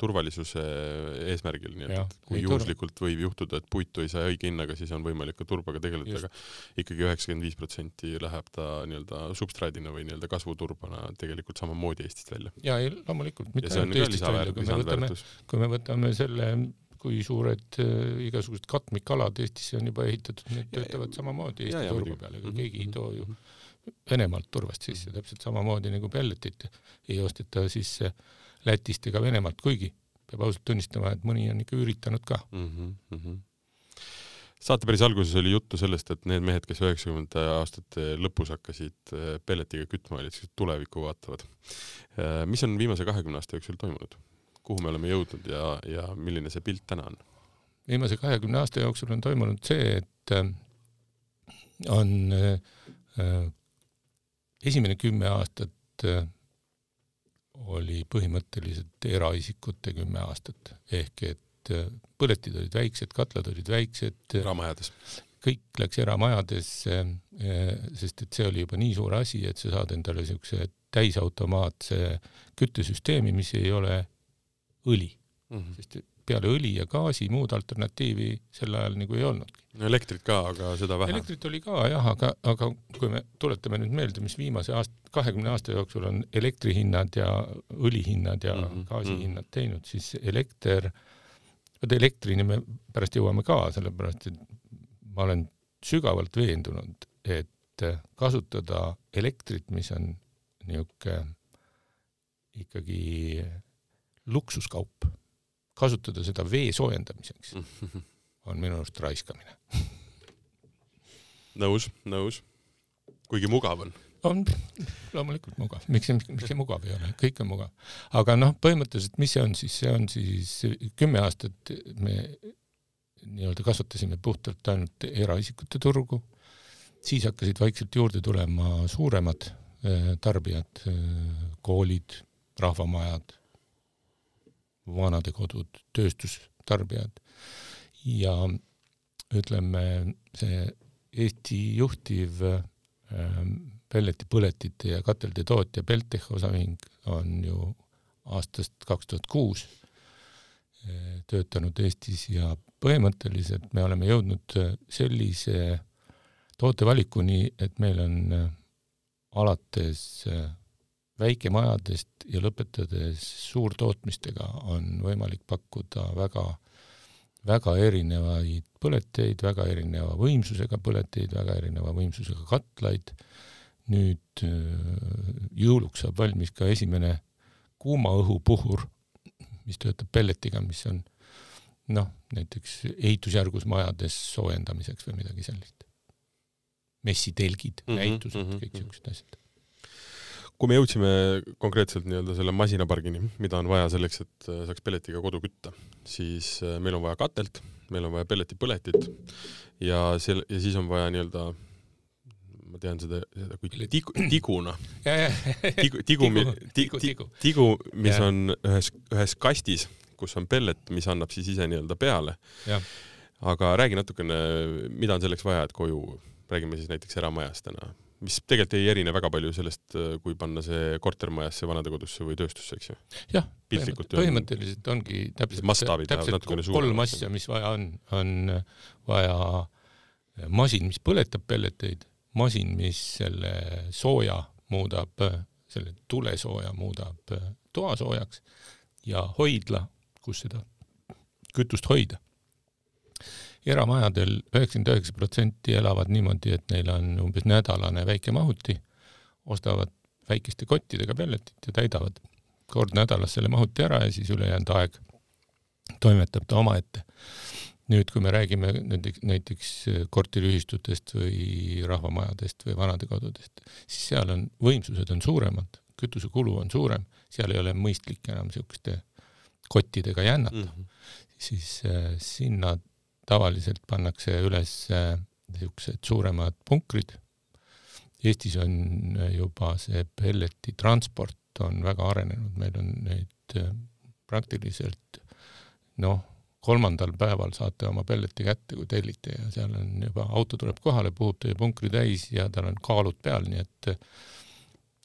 turvalisuse eesmärgil, nii et kui juhuslikult turva. võib juhtuda, et puitu ei saa õige hinnaga, siis on võimalik ka turbaga tegeleda, aga ikkagi üheksakümmend viis protsenti läheb ta nii-öelda substraadina või nii-öelda kasvuturbana tegelikult samamoodi Eestist välja. ja ei, loomulikult, mitte ainult Eestist välja, kui me võtame, kui me võtame selle kui suured äh, igasugused katmikalad Eestisse on juba ehitatud, need töötavad samamoodi Eesti turba peal, ega keegi ei too ju mm -hmm Venemaalt turvast sisse, täpselt samamoodi nagu pelletit ei osteta sisse Lätist ega Venemaalt, kuigi peab ausalt tunnistama, et mõni on ikka üritanud ka mm. -hmm. saate päris alguses oli juttu sellest, et need mehed, kes üheksakümnendate aastate lõpus hakkasid äh, pelletiga kütma, olid sellised tulevikku vaatavad. Äh, mis on viimase kahekümne aasta jooksul toimunud? kuhu me oleme jõudnud ja, ja milline see pilt täna on? viimase kahekümne aasta jooksul on toimunud see, et äh, on esimene kümme aastat äh, oli põhimõtteliselt eraisikute kümme aastat ehk et äh, põletid olid väiksed, katlad olid väiksed. eramajades. kõik läks eramajadesse, äh, sest et see oli juba nii suur asi, et sa saad endale siukse täisautomaatse küttesüsteemi, mis ei ole õli mm. -hmm. sest peale õli ja gaasi muud alternatiivi sel ajal nagu ei olnudki. no elektrit ka, aga seda vähe. elektrit oli ka jah, aga, aga kui me tuletame nüüd meelde, mis viimase aasta, kahekümne aasta jooksul on elektrihinnad ja õlihinnad ja mm -hmm. gaasihinnad mhm. teinud, siis elekter, vot elektrini me pärast jõuame ka, sellepärast et ma olen sügavalt veendunud, et kasutada elektrit, mis on niisugune ikkagi luksuskaup kasutada seda vee soojendamiseks on minu arust raiskamine nõus, nõus. kuigi mugav on. on loomulikult mugav, miks, miks see mugav ei ole, kõik on mugav. aga noh, põhimõtteliselt, mis see on siis, see on siis kümme aastat me nii-öelda kasvatasime puhtalt ainult eraisikute turgu, siis hakkasid vaikselt juurde tulema suuremad eh, tarbijad, eh, koolid, rahvamajad, vanadekodud, tööstustarbijad. Ja ütleme, see Eesti juhtiv ähm, pelletipõletite ja katelde tootja Beltech osaühing on ju aastast kaks tuhat kuus äh, töötanud Eestis ja põhimõtteliselt me oleme jõudnud äh, sellise tootevalikuni, et meil on alates väikemajadest ja lõpetades suurtootmistega on võimalik pakkuda väga, väga erinevaid põleteid, väga erineva võimsusega põleteid, väga erineva võimsusega katlaid. nüüd äh, jõuluks saab valmis ka esimene kuuma õhu puhur, mis töötab pelletiga, mis on noh, näiteks ehitusjärgus majades soojendamiseks või midagi sellist. messitelgid mm, -hmm, näitused mm, -hmm, kõik mm -hmm. asjad kui me jõudsime konkreetselt nii-öelda selle masinapargini, mida on vaja selleks, et äh, saaks pelletiga kodu kütta, siis äh, meil on vaja katelt, meil on vaja pelletipõletit ja sel- ja siis on vaja nii-öelda ma tean seda, seda kui tigu, tiguna. <clears throat> tigu, tigu, tigu, tigu, tigu, mis ja. on ühes, ühes kastis, kus on pellet, mis annab siis ise nii-öelda peale. aga räägi natukene, mida on selleks vaja, et koju, räägime siis näiteks eramajas täna mis tegelikult ei erine väga palju sellest, kui panna see kortermajasse, vanadekodusse või tööstusse, eks ju? jah, põhimõtteliselt ongi täpselt, täpselt kolm asja, mis vaja on, on vaja masin, mis põletab pelleteid, masin, mis selle sooja muudab, selle tulesooja muudab toasoojaks ja hoidla, kus seda kütust hoida eramajadel üheksakümmend üheksa protsenti elavad niimoodi, et neil on umbes nädalane väike mahuti, ostavad väikeste kottidega pelletit ja täidavad kord nädalas selle mahuti ära ja siis ülejäänud aeg toimetab ta omaette. nüüd, kui me räägime näiteks, näiteks korteriühistutest või rahvamajadest või vanadekodudest, siis seal on, võimsused on suuremad, kütusekulu on suurem, seal ei ole mõistlik enam niisuguste kottidega jännata mm, -hmm. siis äh, sinna tavaliselt pannakse üles niisugused suuremad punkrid. Eestis on juba see pelleti transport on väga arenenud, meil on neid äh, praktiliselt noh, kolmandal päeval saate oma pelleti kätte, kui tellite ja seal on juba, auto tuleb kohale, puhub teie punkri täis ja tal on kaalud peal, nii et äh,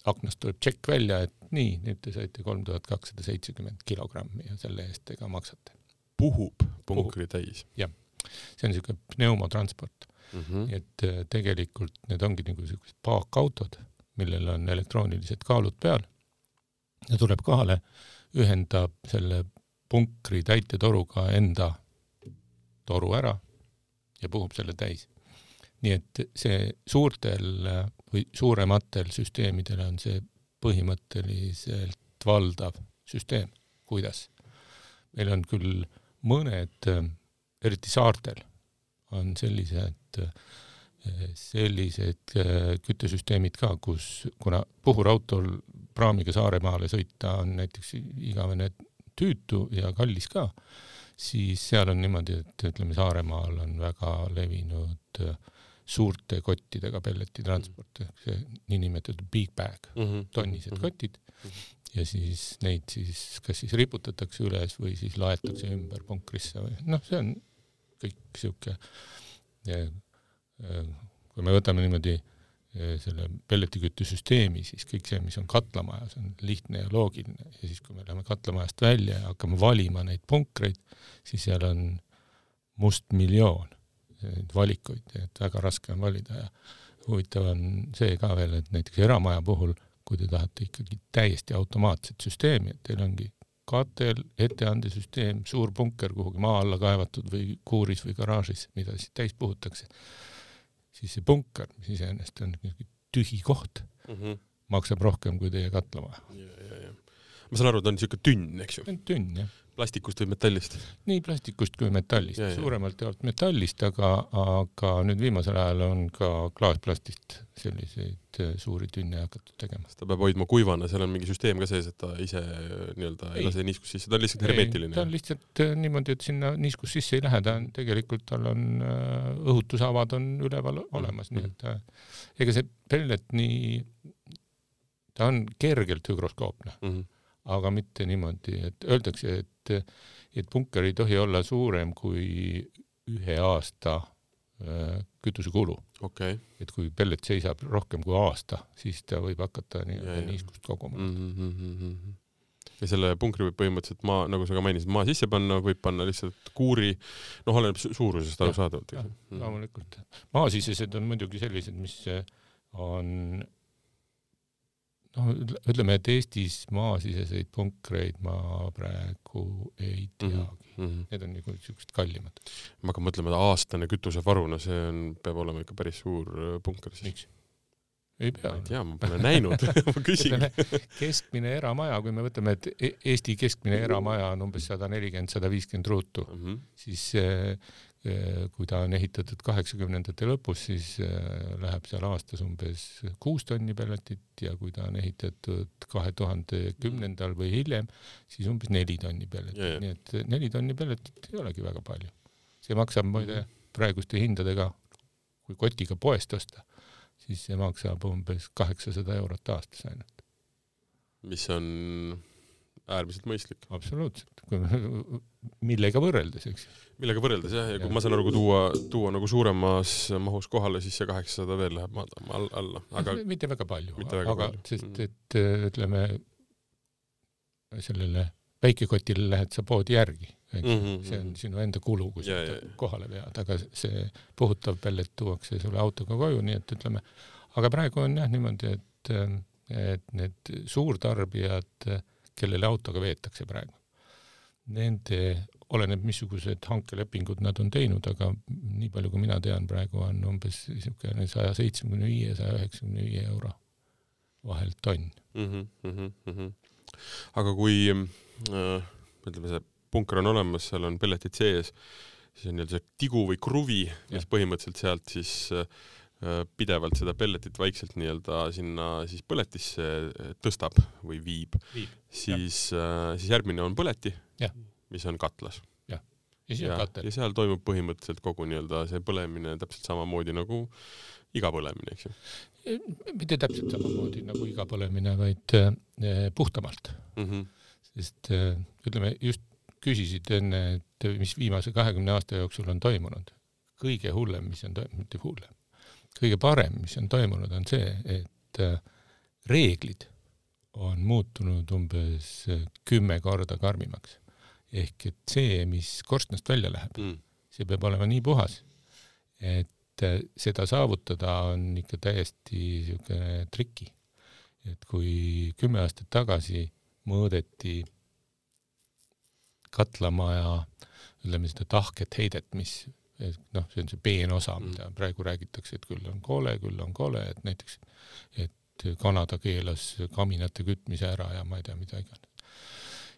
aknast tuleb tšekk välja, et nii, nüüd te saite kolm tuhat kakssada seitsekümmend kilogrammi ja selle eest te ka maksate. puhub punkri puhub. täis? jah see on niisugune pneumotransport mm. -hmm. et äh, tegelikult need ongi nagu niisugused paakautod, millel on elektroonilised kaalud peal ja tuleb kohale, ühendab selle punkri täitetoruga enda toru ära ja puhub selle täis. nii et see suurtel või suurematel süsteemidel on see põhimõtteliselt valdav süsteem, kuidas. meil on küll mõned äh, eriti saartel, on sellised, sellised äh, küttesüsteemid ka, kus, kuna puhurautol praamiga Saaremaale sõita on näiteks igavene tüütu ja kallis ka, siis seal on niimoodi, et ütleme, Saaremaal on väga levinud äh, suurte kottidega pelletitransport ehk see niinimetatud big bag mm, -hmm. tonnised mm -hmm. kotid mm. -hmm ja siis neid siis kas siis riputatakse üles või siis laetakse ümber punkrisse või noh, see on kõik sihuke, kui me võtame niimoodi selle pelletiküttesüsteemi, siis kõik see, mis on katlamajas, on lihtne ja loogiline. Ja siis, kui me läheme katlamajast välja ja hakkame valima neid punkreid, siis seal on must miljoon neid valikuid, et väga raske on valida. Ja huvitav on see ka veel, et näiteks eramaja puhul, kui te tahate ikkagi täiesti automaatset süsteemi, et teil ongi katel, etteandesüsteem, suur punker kuhugi maa alla kaevatud või kuuris või garaažis, mida siis täis puhutakse, siis see punker, mis iseenesest on tühi koht mm, -hmm. maksab rohkem kui teie katlamaja. ma saan aru, ta on niisugune tünn, eks ju? tünn, jah plastikust või metallist? nii plastikust kui metallist, suuremalt jaolt metallist, aga, aga nüüd viimasel ajal on ka klaasplastist selliseid äh, suuri tünne hakatud tegema. ta peab hoidma kuivana, seal on mingi süsteem ka sees, et ta ise nii-öelda ei lase niiskust sisse, ta on lihtsalt hermeetiline? ta on lihtsalt äh, niimoodi, et sinna niiskus sisse ei lähe, ta on tegelikult, tal on äh, õhutusavad on üleval olemas mm, -hmm. nii et ega see pellet nii, ta on kergelt hügroskoopne mm. -hmm aga mitte niimoodi, et öeldakse, et, et punker ei tohi olla suurem kui ühe aasta äh, kütusekulu. okay.. et kui pellet seisab rohkem kui aasta, siis ta võib hakata nii-öelda niiskust koguma mm. -hmm, mm -hmm. ja selle punkri võib põhimõtteliselt maa, nagu sa ka mainisid, maa sisse panna, võib panna lihtsalt kuuri, noh, oleneb su- suurusest arusaadavalt, ju. loomulikult. maasisesed on muidugi sellised, mis äh, on noh, ütleme, et Eestis maasiseseid punkreid ma praegu ei teagi mm. Mm -hmm. Need on nagu siuksed kallimad. ma hakkan mõtlema, et aastane kütusevaru, no see on, peab olema ikka päris suur äh, punker siis. miks? ei ma pea ei. tea, ma pole näinud <laughs> ma küsin. keskmine eramaja, kui me võtame, et E- Eesti keskmine eramaja on umbes sada nelikümmend, sada viiskümmend ruutu, Mhm. siis eh, eh, kui ta on ehitatud kaheksakümnendate lõpus, siis eh, läheb seal aastas umbes kuus tonni pelletit ja kui ta on ehitatud kahe tuhande kümnendal või hiljem, siis umbes neli tonni pelletit, nii et neli tonni pelletit ei olegi väga palju. see maksab muide praeguste hindadega, kui kotiga poest osta, siis see maksab umbes kaheksasada eurot aastas ainult. mis on äärmiselt mõistlik. absoluutselt, <laughs> millega võrreldes, eks millega võrreldes jah, ja kui Jah. ma saan aru, kui tuua, tuua nagu suuremas mahus kohale, siis see kaheksasada veel läheb madalama all, alla, aga mitte väga palju, aga palju. sest Mm. et äh, ütleme sellele väikekotile lähed sa poodi järgi, eks ju, Mhm, see on sinu enda kulu, kui sa Ja, ja, ja. kohale vead, aga see puhutav pellet tuuakse sulle autoga koju, nii et ütleme, aga praegu on jah niimoodi, et, et need suurtarbijad, kellele autoga veetakse praegu, nende, oleneb, missugused hankelepingud nad on teinud, aga nii palju, kui mina tean, praegu on umbes niisugune saja seitsmekümne viie, saja üheksakümne viie euro vahelt tonn. mm. -hmm, mm -hmm. aga kui äh, ütleme, see punker on olemas, seal on pelletid sees, siis on nii-öelda see tigu või kruvi, mis põhimõtteliselt sealt siis äh, pidevalt seda pelletit vaikselt nii-öelda sinna siis põletisse tõstab või viib, Viib, siis, siis järgmine on põleti mis on katlas. ja siis on katel ja. seal toimub põhimõtteliselt kogu nii-öelda see põlemine täpselt samamoodi nagu iga põlemine, eks ju. mitte täpselt samamoodi nagu iga põlemine, vaid äh, puhtamalt, Mm -hmm. sest äh, ütleme, just küsisid enne, et mis viimase kahekümne aasta jooksul on toimunud. kõige hullem, mis on toimunud, mitte hullem, kõige parem, mis on toimunud, on see, et äh, reeglid on muutunud umbes kümme korda karmimaks. Ehk et see, mis korstnast välja läheb, Mm. see peab olema nii puhas, et äh, seda saavutada on ikka täiesti niisugune triki. et kui kümme aastat tagasi mõõdeti katlamaja, ütleme seda tahket heidet, mis noh, see on see peenosa, Mm. mida praegu räägitakse, et küll on kole, küll on kole, et näiteks, et Kanada keelas kaminate kütmise ära ja ma ei tea, mida iganes.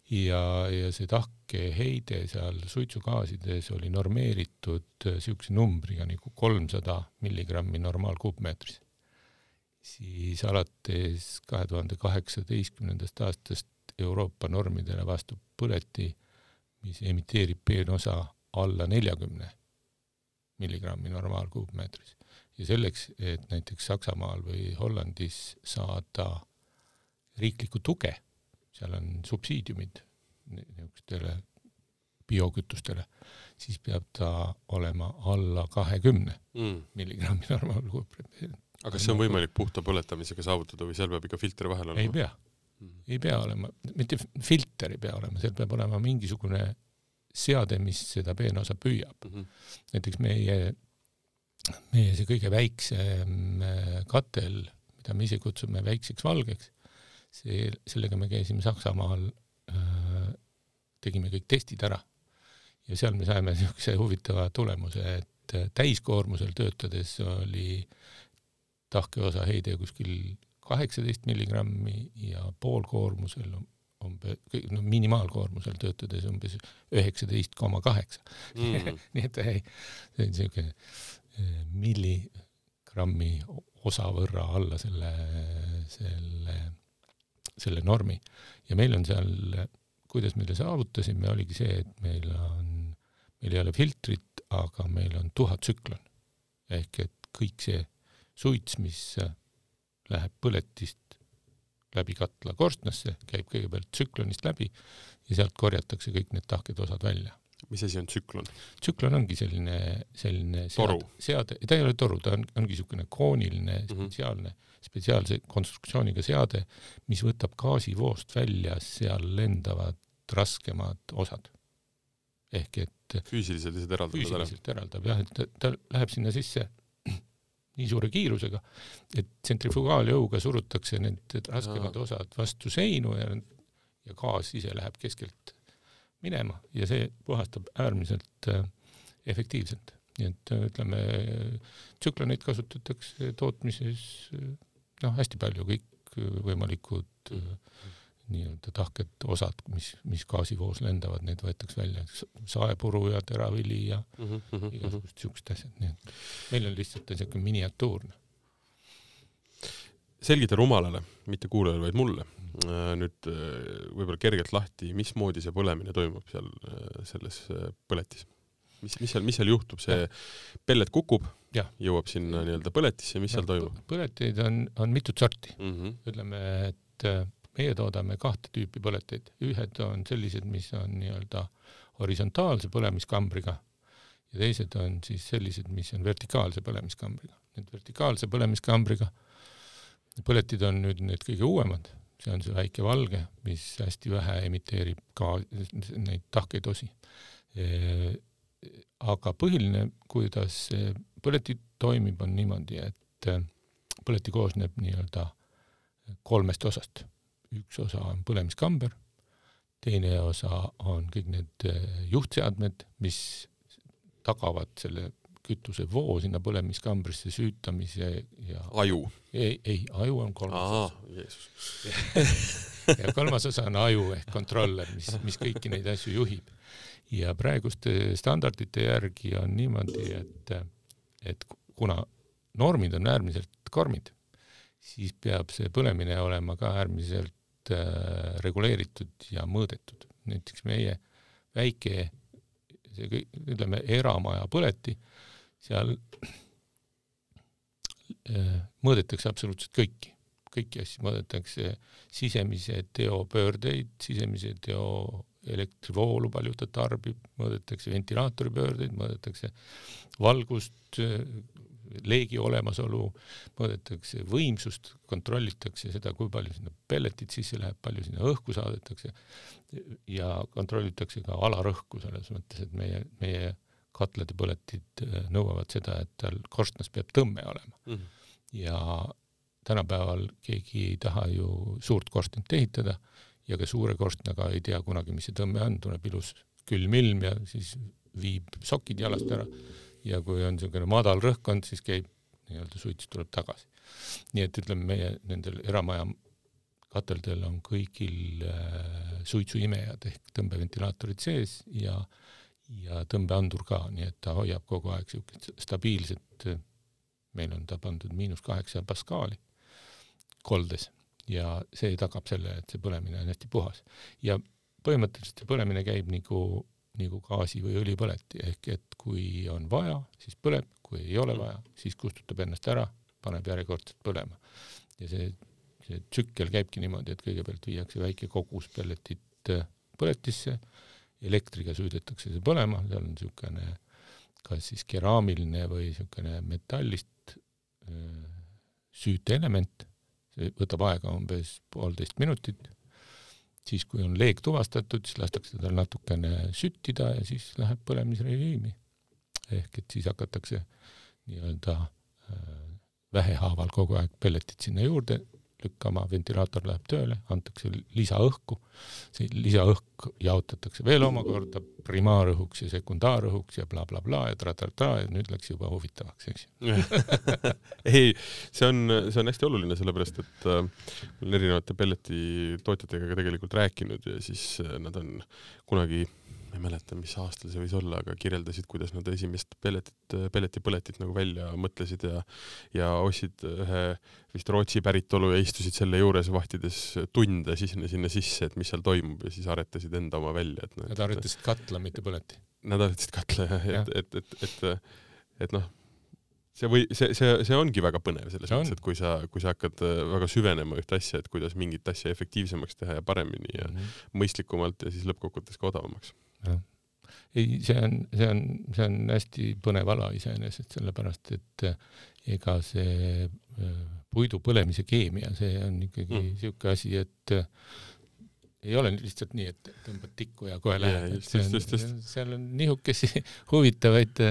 ja, ja see tahkeheide seal suitsugaasides oli normeeritud niisuguse numbriga nagu kolmsada milligrammi normaalkuupmeetris. siis alates kahe tuhande kaheksateistkümnendast aastast Euroopa normidele vastab põleti, mis emiteerib peenosa alla neljakümne milligrammi normaalkuupmeetris. ja selleks, et näiteks Saksamaal või Hollandis saada riiklikku tuge, seal on subsiidiumid ni- niisugustele biokütustele, siis peab ta olema alla kahekümne Mm. milligrammi normaalkuupmeetris. aga kas see on võimalik puhta põletamisega saavutada või seal peab ikka filter vahel olema? ei pea, Mhm. ei pea olema, mitte filter ei pea olema, seal peab olema mingisugune seade, mis seda peenosa püüab. Mhm. näiteks meie, meie see kõige väiksem äh, katel, mida me ise kutsume väikseks valgeks, see, sellega me käisime Saksamaal äh,, tegime kõik testid ära ja seal me saime <laughs> niisuguse huvitava tulemuse, et äh, täiskoormusel töötades oli tahkeosa heide kuskil kaheksateist milligrammi ja poolkoormusel umbes, no minimaalkoormusel töötades umbes üheksateist koma kaheksa. Mm. <laughs> nii et ei, see on niisugune eh, milligrammi osa võrra alla selle, selle, selle normi. ja meil on seal, kuidas me selle saavutasime, oligi see, et meil on, meil ei ole filtrit, aga meil on tuhatsüklon. ehk et kõik see suits, mis läheb põletist läbi katla korstnasse, käib kõigepealt tsüklonist läbi ja sealt korjatakse kõik need tahked osad välja. mis asi on tsüklon? tsüklon ongi selline, selline toru. seade, ta ei ole toru, ta on, ongi niisugune kooniline mm, -hmm. spetsiaalne, spetsiaalse konstruktsiooniga seade, mis võtab gaasivoost välja seal lendavad raskemad osad. ehk et füüsiliselt lihtsalt eraldab füüsiliselt eraldab jah, et ta, ta läheb sinna sisse <clears throat> nii suure kiirusega, et tsentrifugaaljõuga surutakse need raskemad osad vastu seinu ja, ja gaas ise läheb keskelt minema ja see puhastab äärmiselt äh, efektiivselt. nii et äh, ütleme, tsükloneid kasutatakse tootmises äh, noh, hästi palju, kõikvõimalikud nii-öelda tahked osad, mis, mis gaasivoos lendavad, need võetakse välja, saepuru ja teravili ja mm -hmm. igasugused siuksed asjad, nii et meil on lihtsalt niisugune miniatuurne selgita rumalale, mitte kuulajale, vaid mulle äh, nüüd äh, võib-olla kergelt lahti, mismoodi see põlemine toimub seal äh, selles põletis? Mis, mis seal, mis seal juhtub, see pellet kukub, jõuab sinna nii-öelda põletisse, mis ja, seal toimub? põleteid on, on mitut sorti mm. -hmm. ütleme, et meie toodame kahte tüüpi põleteid, ühed on sellised, mis on nii-öelda horisontaalse põlemiskambriga ja teised on siis sellised, mis on vertikaalse põlemiskambriga. Need vertikaalse põlemiskambriga põletid on nüüd need kõige uuemad, see on see väike valge, mis hästi vähe emiteerib ka neid tahkeid osi. Aga põhiline, kuidas see põleti toimib, on niimoodi, et põleti koosneb nii-öelda kolmest osast. üks osa on põlemiskamber, teine osa on kõik need juhtseadmed, mis tagavad selle kütusevoo sinna põlemiskambrisse süütamise ja aju? ei, ei, aju on kolmas osa. <laughs> ja kolmas osa on aju ehk kontroller, mis, mis kõiki neid asju juhib. Ja praeguste standardite järgi on niimoodi, et, et kuna normid on äärmiselt karmid, siis peab see põlemine olema ka äärmiselt äh, reguleeritud ja mõõdetud. näiteks meie väike see ütleme, eramaja põleti seal äh, mõõdetakse absoluutselt kõiki, kõiki asju, mõõdetakse sisemise teo pöördeid, sisemise teo elektrivoolu, palju ta tarbib, mõõdetakse ventilaatori pöördeid, mõõdetakse valgust, leegi olemasolu, mõõdetakse võimsust, kontrollitakse seda, kui palju sinna pelletit sisse läheb, palju sinna õhku saadetakse ja kontrollitakse ka alarõhku selles mõttes, et meie, meie katlad ja põletid äh, nõuavad seda, et tal korstnas peab tõmme olema mm. -hmm. ja tänapäeval keegi ei taha ju suurt korstent ehitada ja ka suure korstnaga ei tea kunagi, mis see tõmme on, tuleb ilus külm ilm ja siis viib sokid jalast ära ja kui on niisugune madal rõhkkond, siis käib nii-öelda suits tuleb tagasi. nii et ütleme, meie nendel eramaja kateldel on kõigil äh, suitsuimejad ehk tõmbeventilaatorid sees ja ja tõmbeandur ka, nii et ta hoiab kogu aeg niisugust stabiilset, meil on ta pandud miinus kaheksa paskaali koldes ja see tagab selle, et see põlemine on hästi puhas. ja põhimõtteliselt see põlemine käib nagu, nagu gaasi- või õlipõleti, ehk et kui on vaja, siis põleb, kui ei ole vaja, siis kustutab ennast ära, paneb järjekordselt põlema. ja see, see tsükkel käibki niimoodi, et kõigepealt viiakse väike kogus pelletit põletisse, elektriga süüdetakse see põlema, seal on niisugune kas siis keraamiline või niisugune metallist süüteelement, see võtab aega umbes poolteist minutit, siis kui on leek tuvastatud, siis lastakse tal natukene süttida ja siis läheb põlemisrežiimi. ehk et siis hakatakse nii-öelda vähehaaval kogu aeg pelletit sinna juurde lükkama, ventilaator läheb tööle, antakse lisaõhku, see lisaõhk jaotatakse veel omakorda primaarõhuks ja sekundaarõhuks ja blablabla bla, bla, ja tra-tra-tra ja nüüd läks juba huvitavaks, eks ju. <laughs> Ei, see on, see on hästi oluline, sellepärast et äh, ma olen erinevate pelletitootjatega ka tegelikult rääkinud ja siis äh, nad on kunagi ma ei mäleta, mis aastal see võis olla, aga kirjeldasid, kuidas nad esimest pelletit, pelletipõletit nagu välja mõtlesid ja ja ostsid ühe vist Rootsi päritolu ja istusid selle juures vahtides tunde sinna, sinna sisse, et mis seal toimub ja siis aretasid enda oma välja, et noh. Nad aretasid katla, mitte põleti. Nad aretasid katla jah ja., et, et, et, et, et noh, see või see, see, see ongi väga põnev selles mõttes, et kui sa, kui sa hakkad väga süvenema ühte asja, et kuidas mingit asja efektiivsemaks teha ja paremini ja mm -hmm. mõistlikumalt ja siis lõppkokkuvõttes ka odavamaks jah. ei, see on, see on, see on hästi põnev ala iseenesest, sellepärast et ega see puidu põlemise keemia, see on ikkagi niisugune mm. asi, et ei ole lihtsalt nii, et tõmbad tikku ja kohe lähed, et see on, seal on nihukesi <laughs> huvitavaid,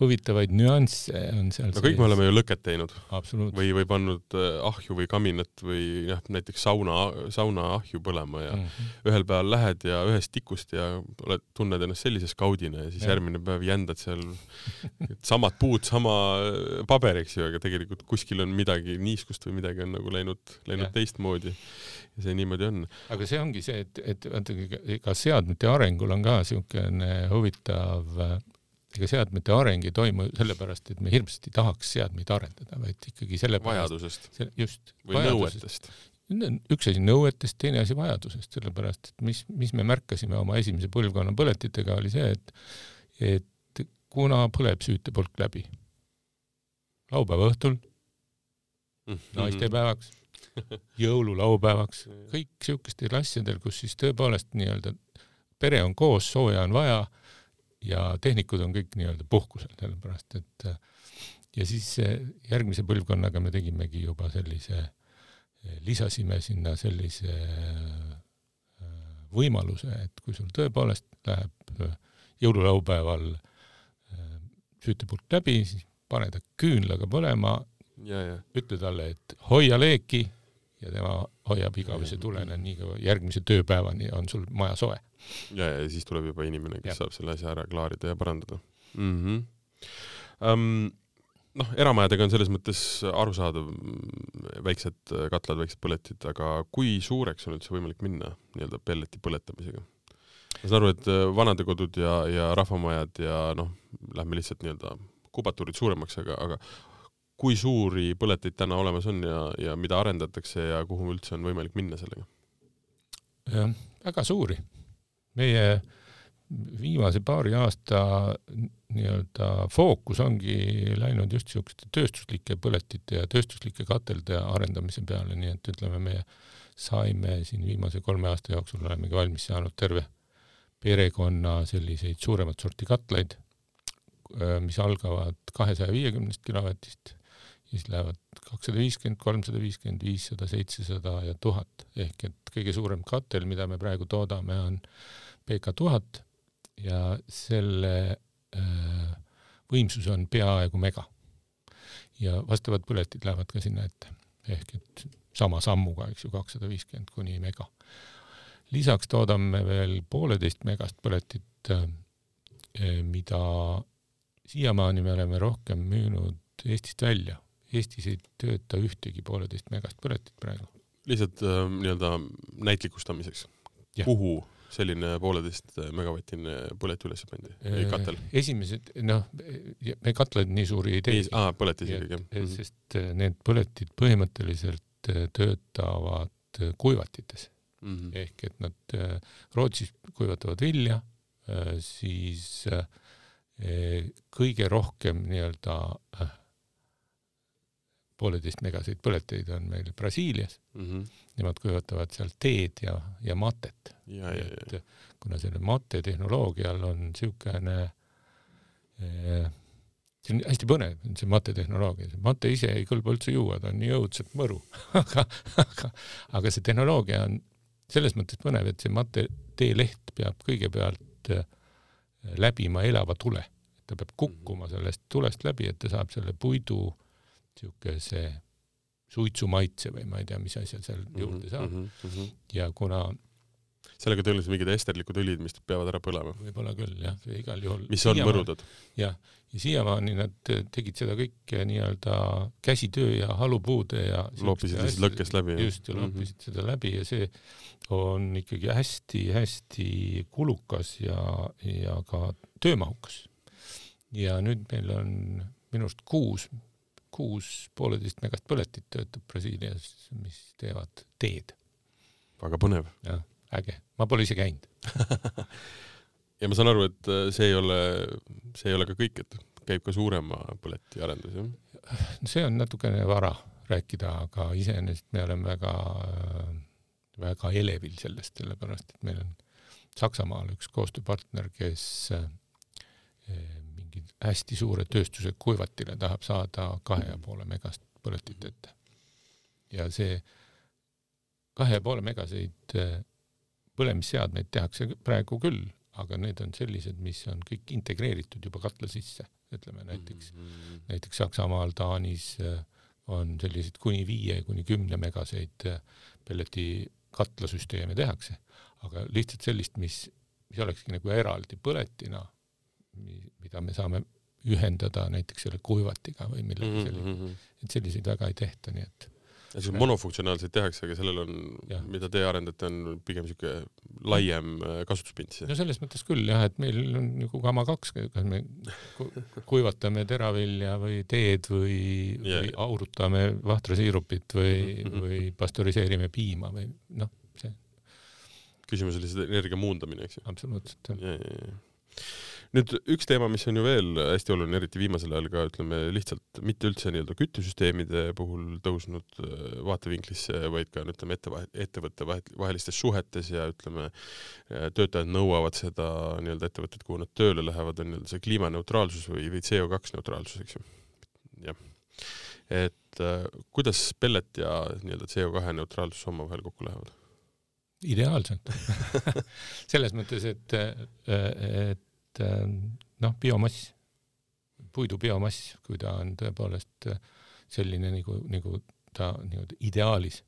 huvitavaid nüansse on seal no kõik me oleme ju lõket teinud. või, või pannud äh, ahju või kaminat või jah, näiteks sauna, sauna ahju põlema ja mm -hmm. ühel päeval lähed ja ühest tikust ja oled, tunned ennast sellise skaudina ja siis ja. järgmine päev jändad seal samad puud, sama paber, eks ju, aga tegelikult kuskil on midagi niiskust või midagi on nagu läinud, läinud teistmoodi ja see niimoodi on. aga see ongi see, et, et vaata, ega seadmete arengul on ka niisugune huvitav, ega seadmete areng ei toimu sellepärast, et me hirmsasti tahaks seadmeid arendada, vaid ikkagi sellepärast vajadusest. just. või nõuetest. üks asi nõuetest, teine asi vajadusest, sellepärast et mis, mis me märkasime oma esimese põlvkonna põletitega, oli see, et, et kuna põleb süütepulk läbi laupäeva õhtul mm -hmm. naistepäevaks <laughs> jõululaupäevaks, kõik siukestel asjadel, kus siis tõepoolest nii-öelda pere on koos, sooja on vaja ja tehnikud on kõik nii-öelda puhkusel, sellepärast et ja siis järgmise põlvkonnaga me tegimegi juba sellise, lisasime sinna sellise äh, võimaluse, et kui sul tõepoolest läheb jõululaupäeval äh, süütepulk läbi, siis pane ta küünlaga põlema, ütle talle, et hoia leeki ja tema hoiab igavese tulena nii kaua, järgmise tööpäevani on sul maja soe. ja, ja siis tuleb juba inimene, kes ja. saab selle asja ära klaarida ja parandada mm. -hmm. Um, noh, eramajadega on selles mõttes arusaadav, väiksed katlad, väiksed põletid, aga kui suureks on üldse võimalik minna nii-öelda pelleti põletamisega? ma saan aru, et äh, vanadekodud ja, ja rahvamajad ja noh, lähme lihtsalt nii-öelda kubatuurid suuremaks, aga, aga kui suuri põleteid täna olemas on ja, ja mida arendatakse ja kuhu üldse on võimalik minna sellega? jah, väga suuri. meie viimase paari aasta nii-öelda fookus ongi läinud just niisuguste tööstuslike põletite ja tööstuslike katelde arendamise peale, nii et ütleme, me saime siin viimase kolme aasta jooksul olemegi valmis saanud terve perekonna selliseid suuremat sorti katlaid, mis algavad kahesaja viiekümnest kilovatist siis lähevad kakssada viiskümmend, kolmsada viiskümmend, viissada, seitsesada ja tuhat ehk et kõige suurem katel, mida me praegu toodame, on PK tuhat ja selle äh, võimsus on peaaegu mega. ja vastavad põletid lähevad ka sinna ette ehk et sama sammuga, eks ju, kakssada viiskümmend kuni mega. lisaks toodame veel pooleteist megast põletit äh,, mida siiamaani me oleme rohkem müünud Eestist välja Eestis ei tööta ühtegi pooleteist megast põletit praegu. lihtsalt äh, nii-öelda näitlikustamiseks. kuhu selline pooleteist megavatine põlet üles pandi või äh, katel? esimesed, noh, me katlaid nii suuri ei tee. aa, põletis ikkagi, jah. Mhm. sest äh, need põletid põhimõtteliselt äh, töötavad kuivatites mm. -hmm. ehk et nad Rootsis kuivatavad vilja, siis kõige rohkem nii-öelda pooleteist megaseid põleteid on meil Brasiilias mm. -hmm. Nemad kuivatavad seal teed ja, ja matet. et kuna selle mate tehnoloogial on niisugune eh, see on hästi põnev, see mate tehnoloogia, see mate ise ei kõlba üldse juua, ta on nii õudselt mõru <laughs> aga, aga, aga see tehnoloogia on selles mõttes põnev, et see mate teeleht peab kõigepealt eh, läbima elava tule. ta peab kukkuma mhm. sellest tulest läbi, et ta saab selle puidu äh, niisuguse suitsumaitse või ma ei tea, mis asja seal mhm, juurde saab mm. -hmm. ja kuna sellega tõenäoliselt mingid esterlikud õlid, mis peavad ära põlema. võib-olla küll jah, igal juhul. mis on mõrudad. jah, ja siiamaani nad tegid seda kõike nii-öelda käsitöö ja halupuude ja loopisid lihtsalt lõkkest läbi. just, ja loopisid mm -hmm. seda läbi ja see on ikkagi hästi-hästi kulukas ja, ja ka töömahukas. ja nüüd meil on minu arust kuus kuus pooleteist megast põletit töötab Brasiilias, mis teevad teed. väga põnev. jah, äge, ma pole ise käinud <laughs> ja ma saan aru, et äh, see ei ole, see ei ole ka kõik, et käib ka suurema põleti arendus, jah? see on natukene vara rääkida, aga iseenesest me oleme väga, väga elevil sellest, sellepärast et meil on Saksamaal üks koostööpartner, kes äh, hästi suure tööstuse kuivatile tahab saada kahe ja poole megast põletit ette. ja see kahe ja poole megaseid äh, põlemisseadmeid tehakse praegu küll, aga need on sellised, mis on kõik integreeritud juba katla sisse, ütleme näiteks mm, -hmm. näiteks Saksamaal, Taanis äh, on selliseid kuni viie kuni kümne megaseid pelleti katlasüsteeme tehakse, aga lihtsalt sellist, mis, mis olekski nagu eraldi põletina mida me saame ühendada näiteks selle kuivatiga või millegi mm -hmm. et selliseid väga ei tehta, nii et ja siis monofunktsionaalseid tehakse, aga sellel on, mida te arendate, on pigem niisugune laiem äh, kasutuspind siis? no selles mõttes küll jah, et meil on nagu Gamma kaks, kas me kuivatame teravilja või teed või yeah., või aurutame vahtrasiirupit või mm, -hmm. või pastöriseerime piima või noh, see. küsimus oli see energia muundamine, eks ju? absoluutselt, jah nüüd üks teema, mis on ju veel hästi oluline, eriti viimasel ajal ka ütleme lihtsalt mitte üldse nii-öelda küttesüsteemide puhul tõusnud äh, vaatevinklisse, vaid ka ütleme ette, ettevõtte vahelistes suhetes ja ütleme, äh, töötajad nõuavad seda nii-öelda ettevõtet, kuhu nad tööle lähevad, on nii-öelda see kliimaneutraalsus või, või CO2 neutraalsus, eks ju. jah. et äh, kuidas pellet ja nii-öelda CO2 neutraalsus omavahel kokku lähevad? ideaalselt <laughs> selles mõttes, et, et et ähm, noh, biomass, puidu biomass, kui ta on tõepoolest äh, selline nagu, nagu ta nii-öelda ideaalis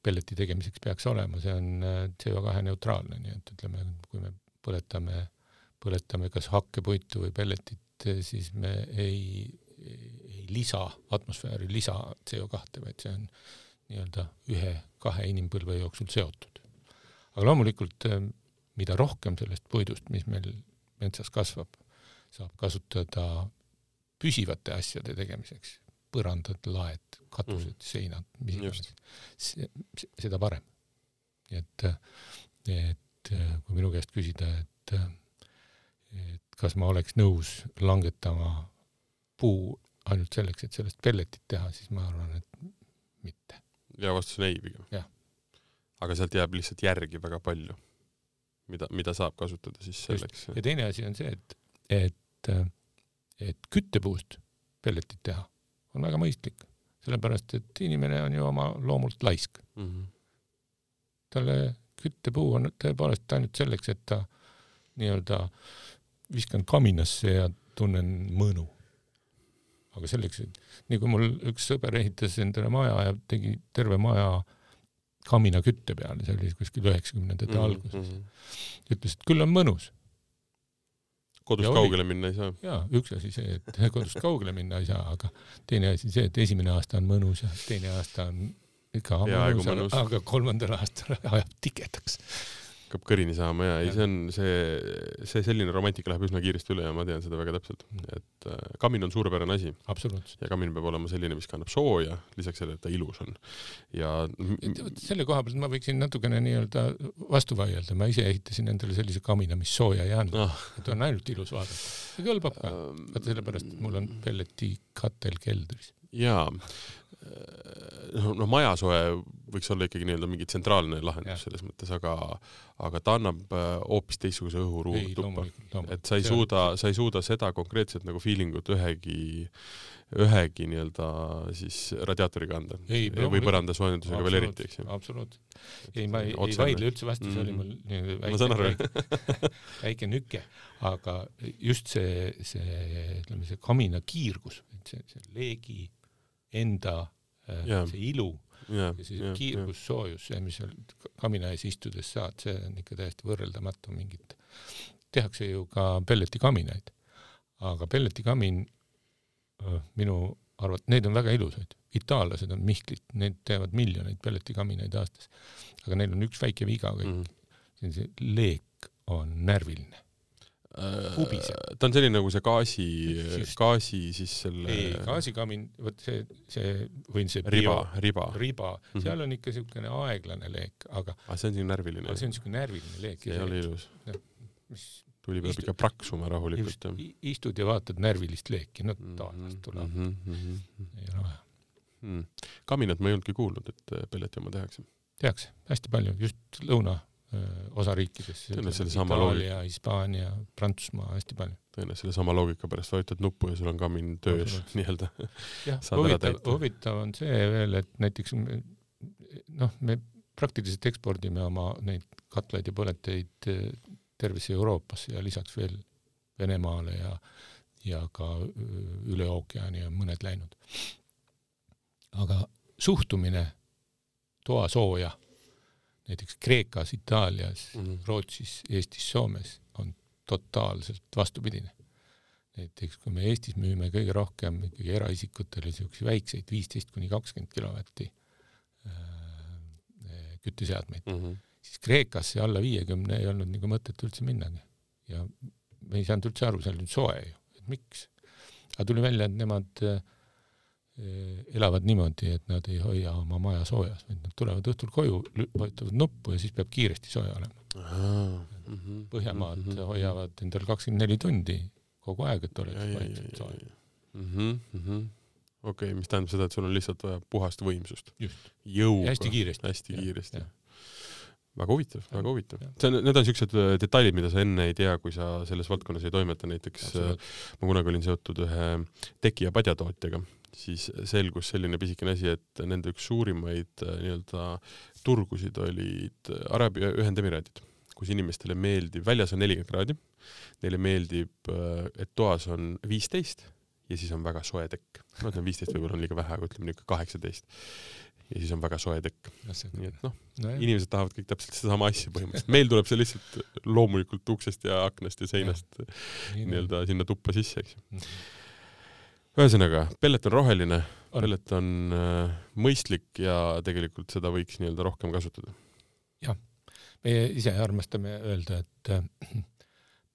pelleti tegemiseks peaks olema, see on äh, CO2 neutraalne, nii et ütleme, kui me põletame, põletame kas hakkepuitu või pelletit, siis me ei, ei lisa atmosfääri lisa CO2, vaid see on nii-öelda ühe-kahe inimpõlve jooksul seotud. aga loomulikult äh, mida rohkem sellest puidust, mis meil metsas kasvab, saab kasutada püsivate asjade tegemiseks, põrandad, laed, katused mm., seinad, mis iganes, seda parem. et, et kui minu käest küsida, et, et kas ma oleks nõus langetama puu ainult selleks, et sellest pelletit teha, siis ma arvan, et mitte. ja vastus on ei pigem? aga sealt jääb lihtsalt järgi väga palju mida, mida saab kasutada siis selleks. ja teine asi on see, et, et, et küttepuust pelletit teha on väga mõistlik, sellepärast et inimene on ju oma loomult laisk mm. -hmm. talle küttepuu on tõepoolest ainult selleks, et ta nii-öelda viskan kaminasse ja tunnen mõnu. aga selleks, et nii kui mul üks sõber ehitas endale maja ja tegi terve maja äh, kaminakütte peale, see oli kuskil üheksakümnendate mm -hmm. alguses. ütles, et küll on mõnus. kodust ja kaugele oli. minna ei saa? jaa, üks asi see, et <laughs> kodust kaugele minna ei saa, aga teine asi see, et esimene aasta on mõnus ja teine aasta on ikka mõnus, mõnus., aga kolmandal aastal <laughs> ajab tigedaks hakkab kõrini saama ja ei, see on see, see selline romantika läheb üsna kiiresti üle ja ma tean seda väga täpselt, et äh, kamin on suurepärane asi. ja kamin peab olema selline, mis kannab sooja, lisaks sellele, et ta ilus on. ja selle koha pealt ma võiksin natukene nii-öelda vastu vaielda, ma ise ehitasin endale sellise kamina, mis sooja ei andnud ah., et on ainult ilus vaadata. see kõlbab ka, vaata sellepärast, et mul on pelletikatel keldris. jaa noh, no majasoe võiks olla ikkagi nii-öelda mingi tsentraalne lahendus ja. selles mõttes, aga, aga ta annab äh, hoopis teistsuguse õhuruumi tuppa. et sa ei suuda, sa ei suuda seda konkreetset nagu feeling ut ühegi, ühegi nii-öelda siis radiaatoriga anda. või põranda soojendusega veel eriti, eks ju. absoluutselt. ei, ma ei, ei vaidle üldse vastu, see oli mul nii-öelda väike, <laughs> väike, väike nüke, aga just see, see, ütleme, see kamina kiirgus, see, see leegi enda yeah. see ilu yeah, ja see yeah, kiirgussoojus, see, mis seal kamina ees istudes saad, see on ikka täiesti võrreldamatu mingit, tehakse ju ka pelletikaminaid, aga pelletikamin minu arvat-, need on väga ilusad, itaallased on Mihklit, need teevad miljoneid pelletikaminaid aastas, aga neil on üks väike viga kõik mm, -hmm. see leek on närviline Kubiseb. Äh, ta on selline nagu see gaasi, gaasi siis selle ei, gaasikamin, vot see, see või see riba, riba, riba mm, -hmm. seal on ikka niisugune aeglane leek, aga aga see on niisugune närviline? see on niisugune närviline leek. see ei ole ilus. mis tuli peab ikka praksuma rahulikult. istud ja vaatad närvilist leeki, no mhm, taevast tuleb mm. -hmm. ei ole vaja mm.. kaminat ma ei olnudki kuulnud, et pelletijama tehakse. tehakse hästi palju, just lõuna osariikides. tõenäoliselt sellesama Itaalia, Hispaania, Prantsusmaa, hästi palju. tõenäoliselt sellesama loogika pärast vajutad nuppu ja sul on kamin töös nii-öelda. jah, <laughs> huvitav, huvitav on see veel, et näiteks noh, me praktiliselt ekspordime oma neid katlaid ja põletajaid tervesse Euroopasse ja lisaks veel Venemaale ja, ja ka üle ookeani on mõned läinud. aga suhtumine toasooja näiteks Kreekas, Itaalias mm, -hmm. Rootsis, Eestis, Soomes on totaalselt vastupidine. näiteks kui me Eestis müüme kõige rohkem ikkagi eraisikutele niisuguseid väikseid viisteist kuni kakskümmend kilovatti äh, kütteseadmeid mm, -hmm. siis Kreekasse alla viiekümne ei olnud nagu mõtet üldse minnagi. ja me ei saanud üldse aru, seal on soe ju, et miks. aga tuli välja, et nemad äh, elavad niimoodi, et nad ei hoia oma maja soojas, vaid nad tulevad õhtul koju, vajutavad nuppu ja siis peab kiiresti sooja olema. Mhm, Põhjamaad mm -hmm. hoiavad endal kakskümmend neli tundi kogu aeg, et oleks vaikselt sooja. Mhm, okei, mis tähendab seda, et sul on lihtsalt vaja puhast võimsust. jõuga. hästi kiiresti. hästi kiiresti. väga huvitav, väga huvitav. see on, need on siuksed äh, detailid, mida sa enne ei tea, kui sa selles valdkonnas ei toimeta, näiteks äh, ma kunagi olin seotud ühe teki- ja padjatootjaga siis selgus selline pisikene asi, et nende üks suurimaid äh, nii-öelda turgusid olid Araabia Ühendemiraadid, kus inimestele meeldib, väljas on nelikümmend kraadi, neile meeldib, äh, et toas on viisteist ja siis on väga soe tekk. no ütleme viisteist võib-olla on liiga vähe, aga ütleme niisugune kaheksateist. ja siis on väga soe tekk. nii et noh no, inimesed tahavad kõik täpselt sedasama asja põhimõtteliselt. meil tuleb see lihtsalt loomulikult uksest ja aknast ja seinast nii-öelda sinna tuppa sisse, eks ju -hmm ühesõnaga, pellet on roheline, pellet on äh, mõistlik ja tegelikult seda võiks nii-öelda rohkem kasutada. jah, meie ise armastame öelda, et äh, <clears throat>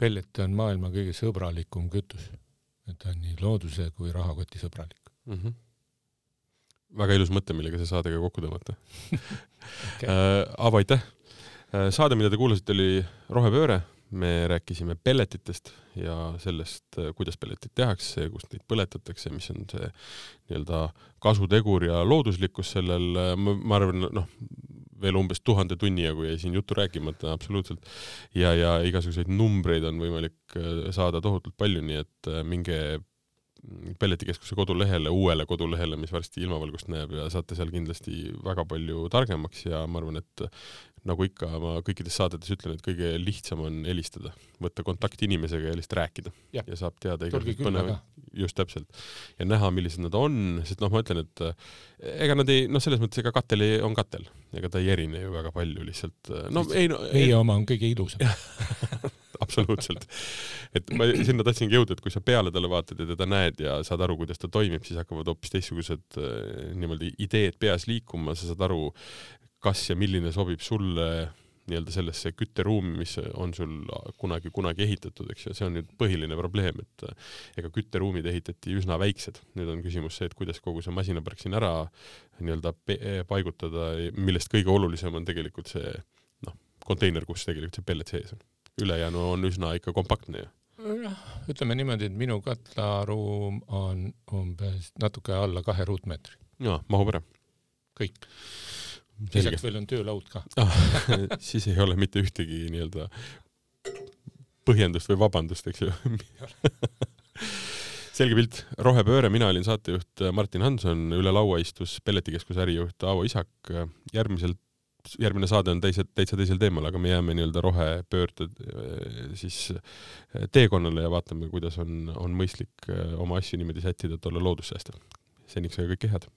pellet on maailma kõige sõbralikum kütus. et ta on nii looduse kui rahakoti sõbralik mm. -hmm. väga ilus mõte, millega see saade ka kokku tõmmata okay. <laughs> äh,. Aavo, aitäh! Äh, saade, mida te kuulasite, oli Rohepööre me rääkisime pelletitest ja sellest, kuidas pelletit tehakse, kust neid põletatakse, mis on see nii-öelda kasutegur ja looduslikkus sellel, ma arvan, noh, veel umbes tuhande tunni jagu jäi siin juttu rääkimata absoluutselt. ja, ja igasuguseid numbreid on võimalik saada tohutult palju, nii et minge pelletikeskuse kodulehele, uuele kodulehele, mis varsti ilmavalgust näeb ja saate seal kindlasti väga palju targemaks ja ma arvan, et nagu ikka ma kõikides saadetes ütlen, et kõige lihtsam on helistada, võtta kontakt inimesega ja lihtsalt rääkida. Ja, ja saab teada igasuguseid põnevaid, just täpselt, ja näha, millised nad on, sest noh, ma ütlen, et eh, ega nad ei, noh, selles mõttes ega katel on katel, ega ta ei erine ju väga palju lihtsalt, eh, no ei no meie ei... oma on kõige ilusam <laughs> <laughs> absoluutselt. et ma sinna tahtsingi jõuda, et kui sa peale talle vaatad ja teda näed ja saad aru, kuidas ta toimib, siis hakkavad hoopis teistsugused äh, niimoodi ideed peas liikuma, sa saad aru, kas ja milline sobib sulle nii-öelda sellesse kütteruumi, mis on sul kunagi, kunagi ehitatud, eks ju, see on nüüd põhiline probleem, et äh, ega kütteruumid ehitati üsna väiksed. nüüd on küsimus see, et kuidas kogu see masinapark siin ära nii-öelda paigutada, millest kõige olulisem on tegelikult see noh, konteiner, kus tegelikult see pellet sees on ülejäänu on üsna ikka kompaktne ju. jah, ütleme niimoodi, et minu katlaruum on umbes natuke alla kahe ruutmeetri. jaa, mahub ära. kõik. lisaks veel on töölaud ka ah, <laughs> siis ei ole mitte ühtegi nii-öelda põhjendust või vabandust, eks ju <laughs> selge pilt, rohepööre, mina olin saatejuht Martin Hanson, üle laua istus Pelletikeskuse ärijuht Aavo Isak. järgmisel järgmine saade on teise, täitsa teisel teemal, aga me jääme nii-öelda rohepöörde äh, siis äh, teekonnale ja vaatame, kuidas on, on mõistlik äh, oma asju niimoodi sättida, et olla loodussäästev. seniks aga kõike head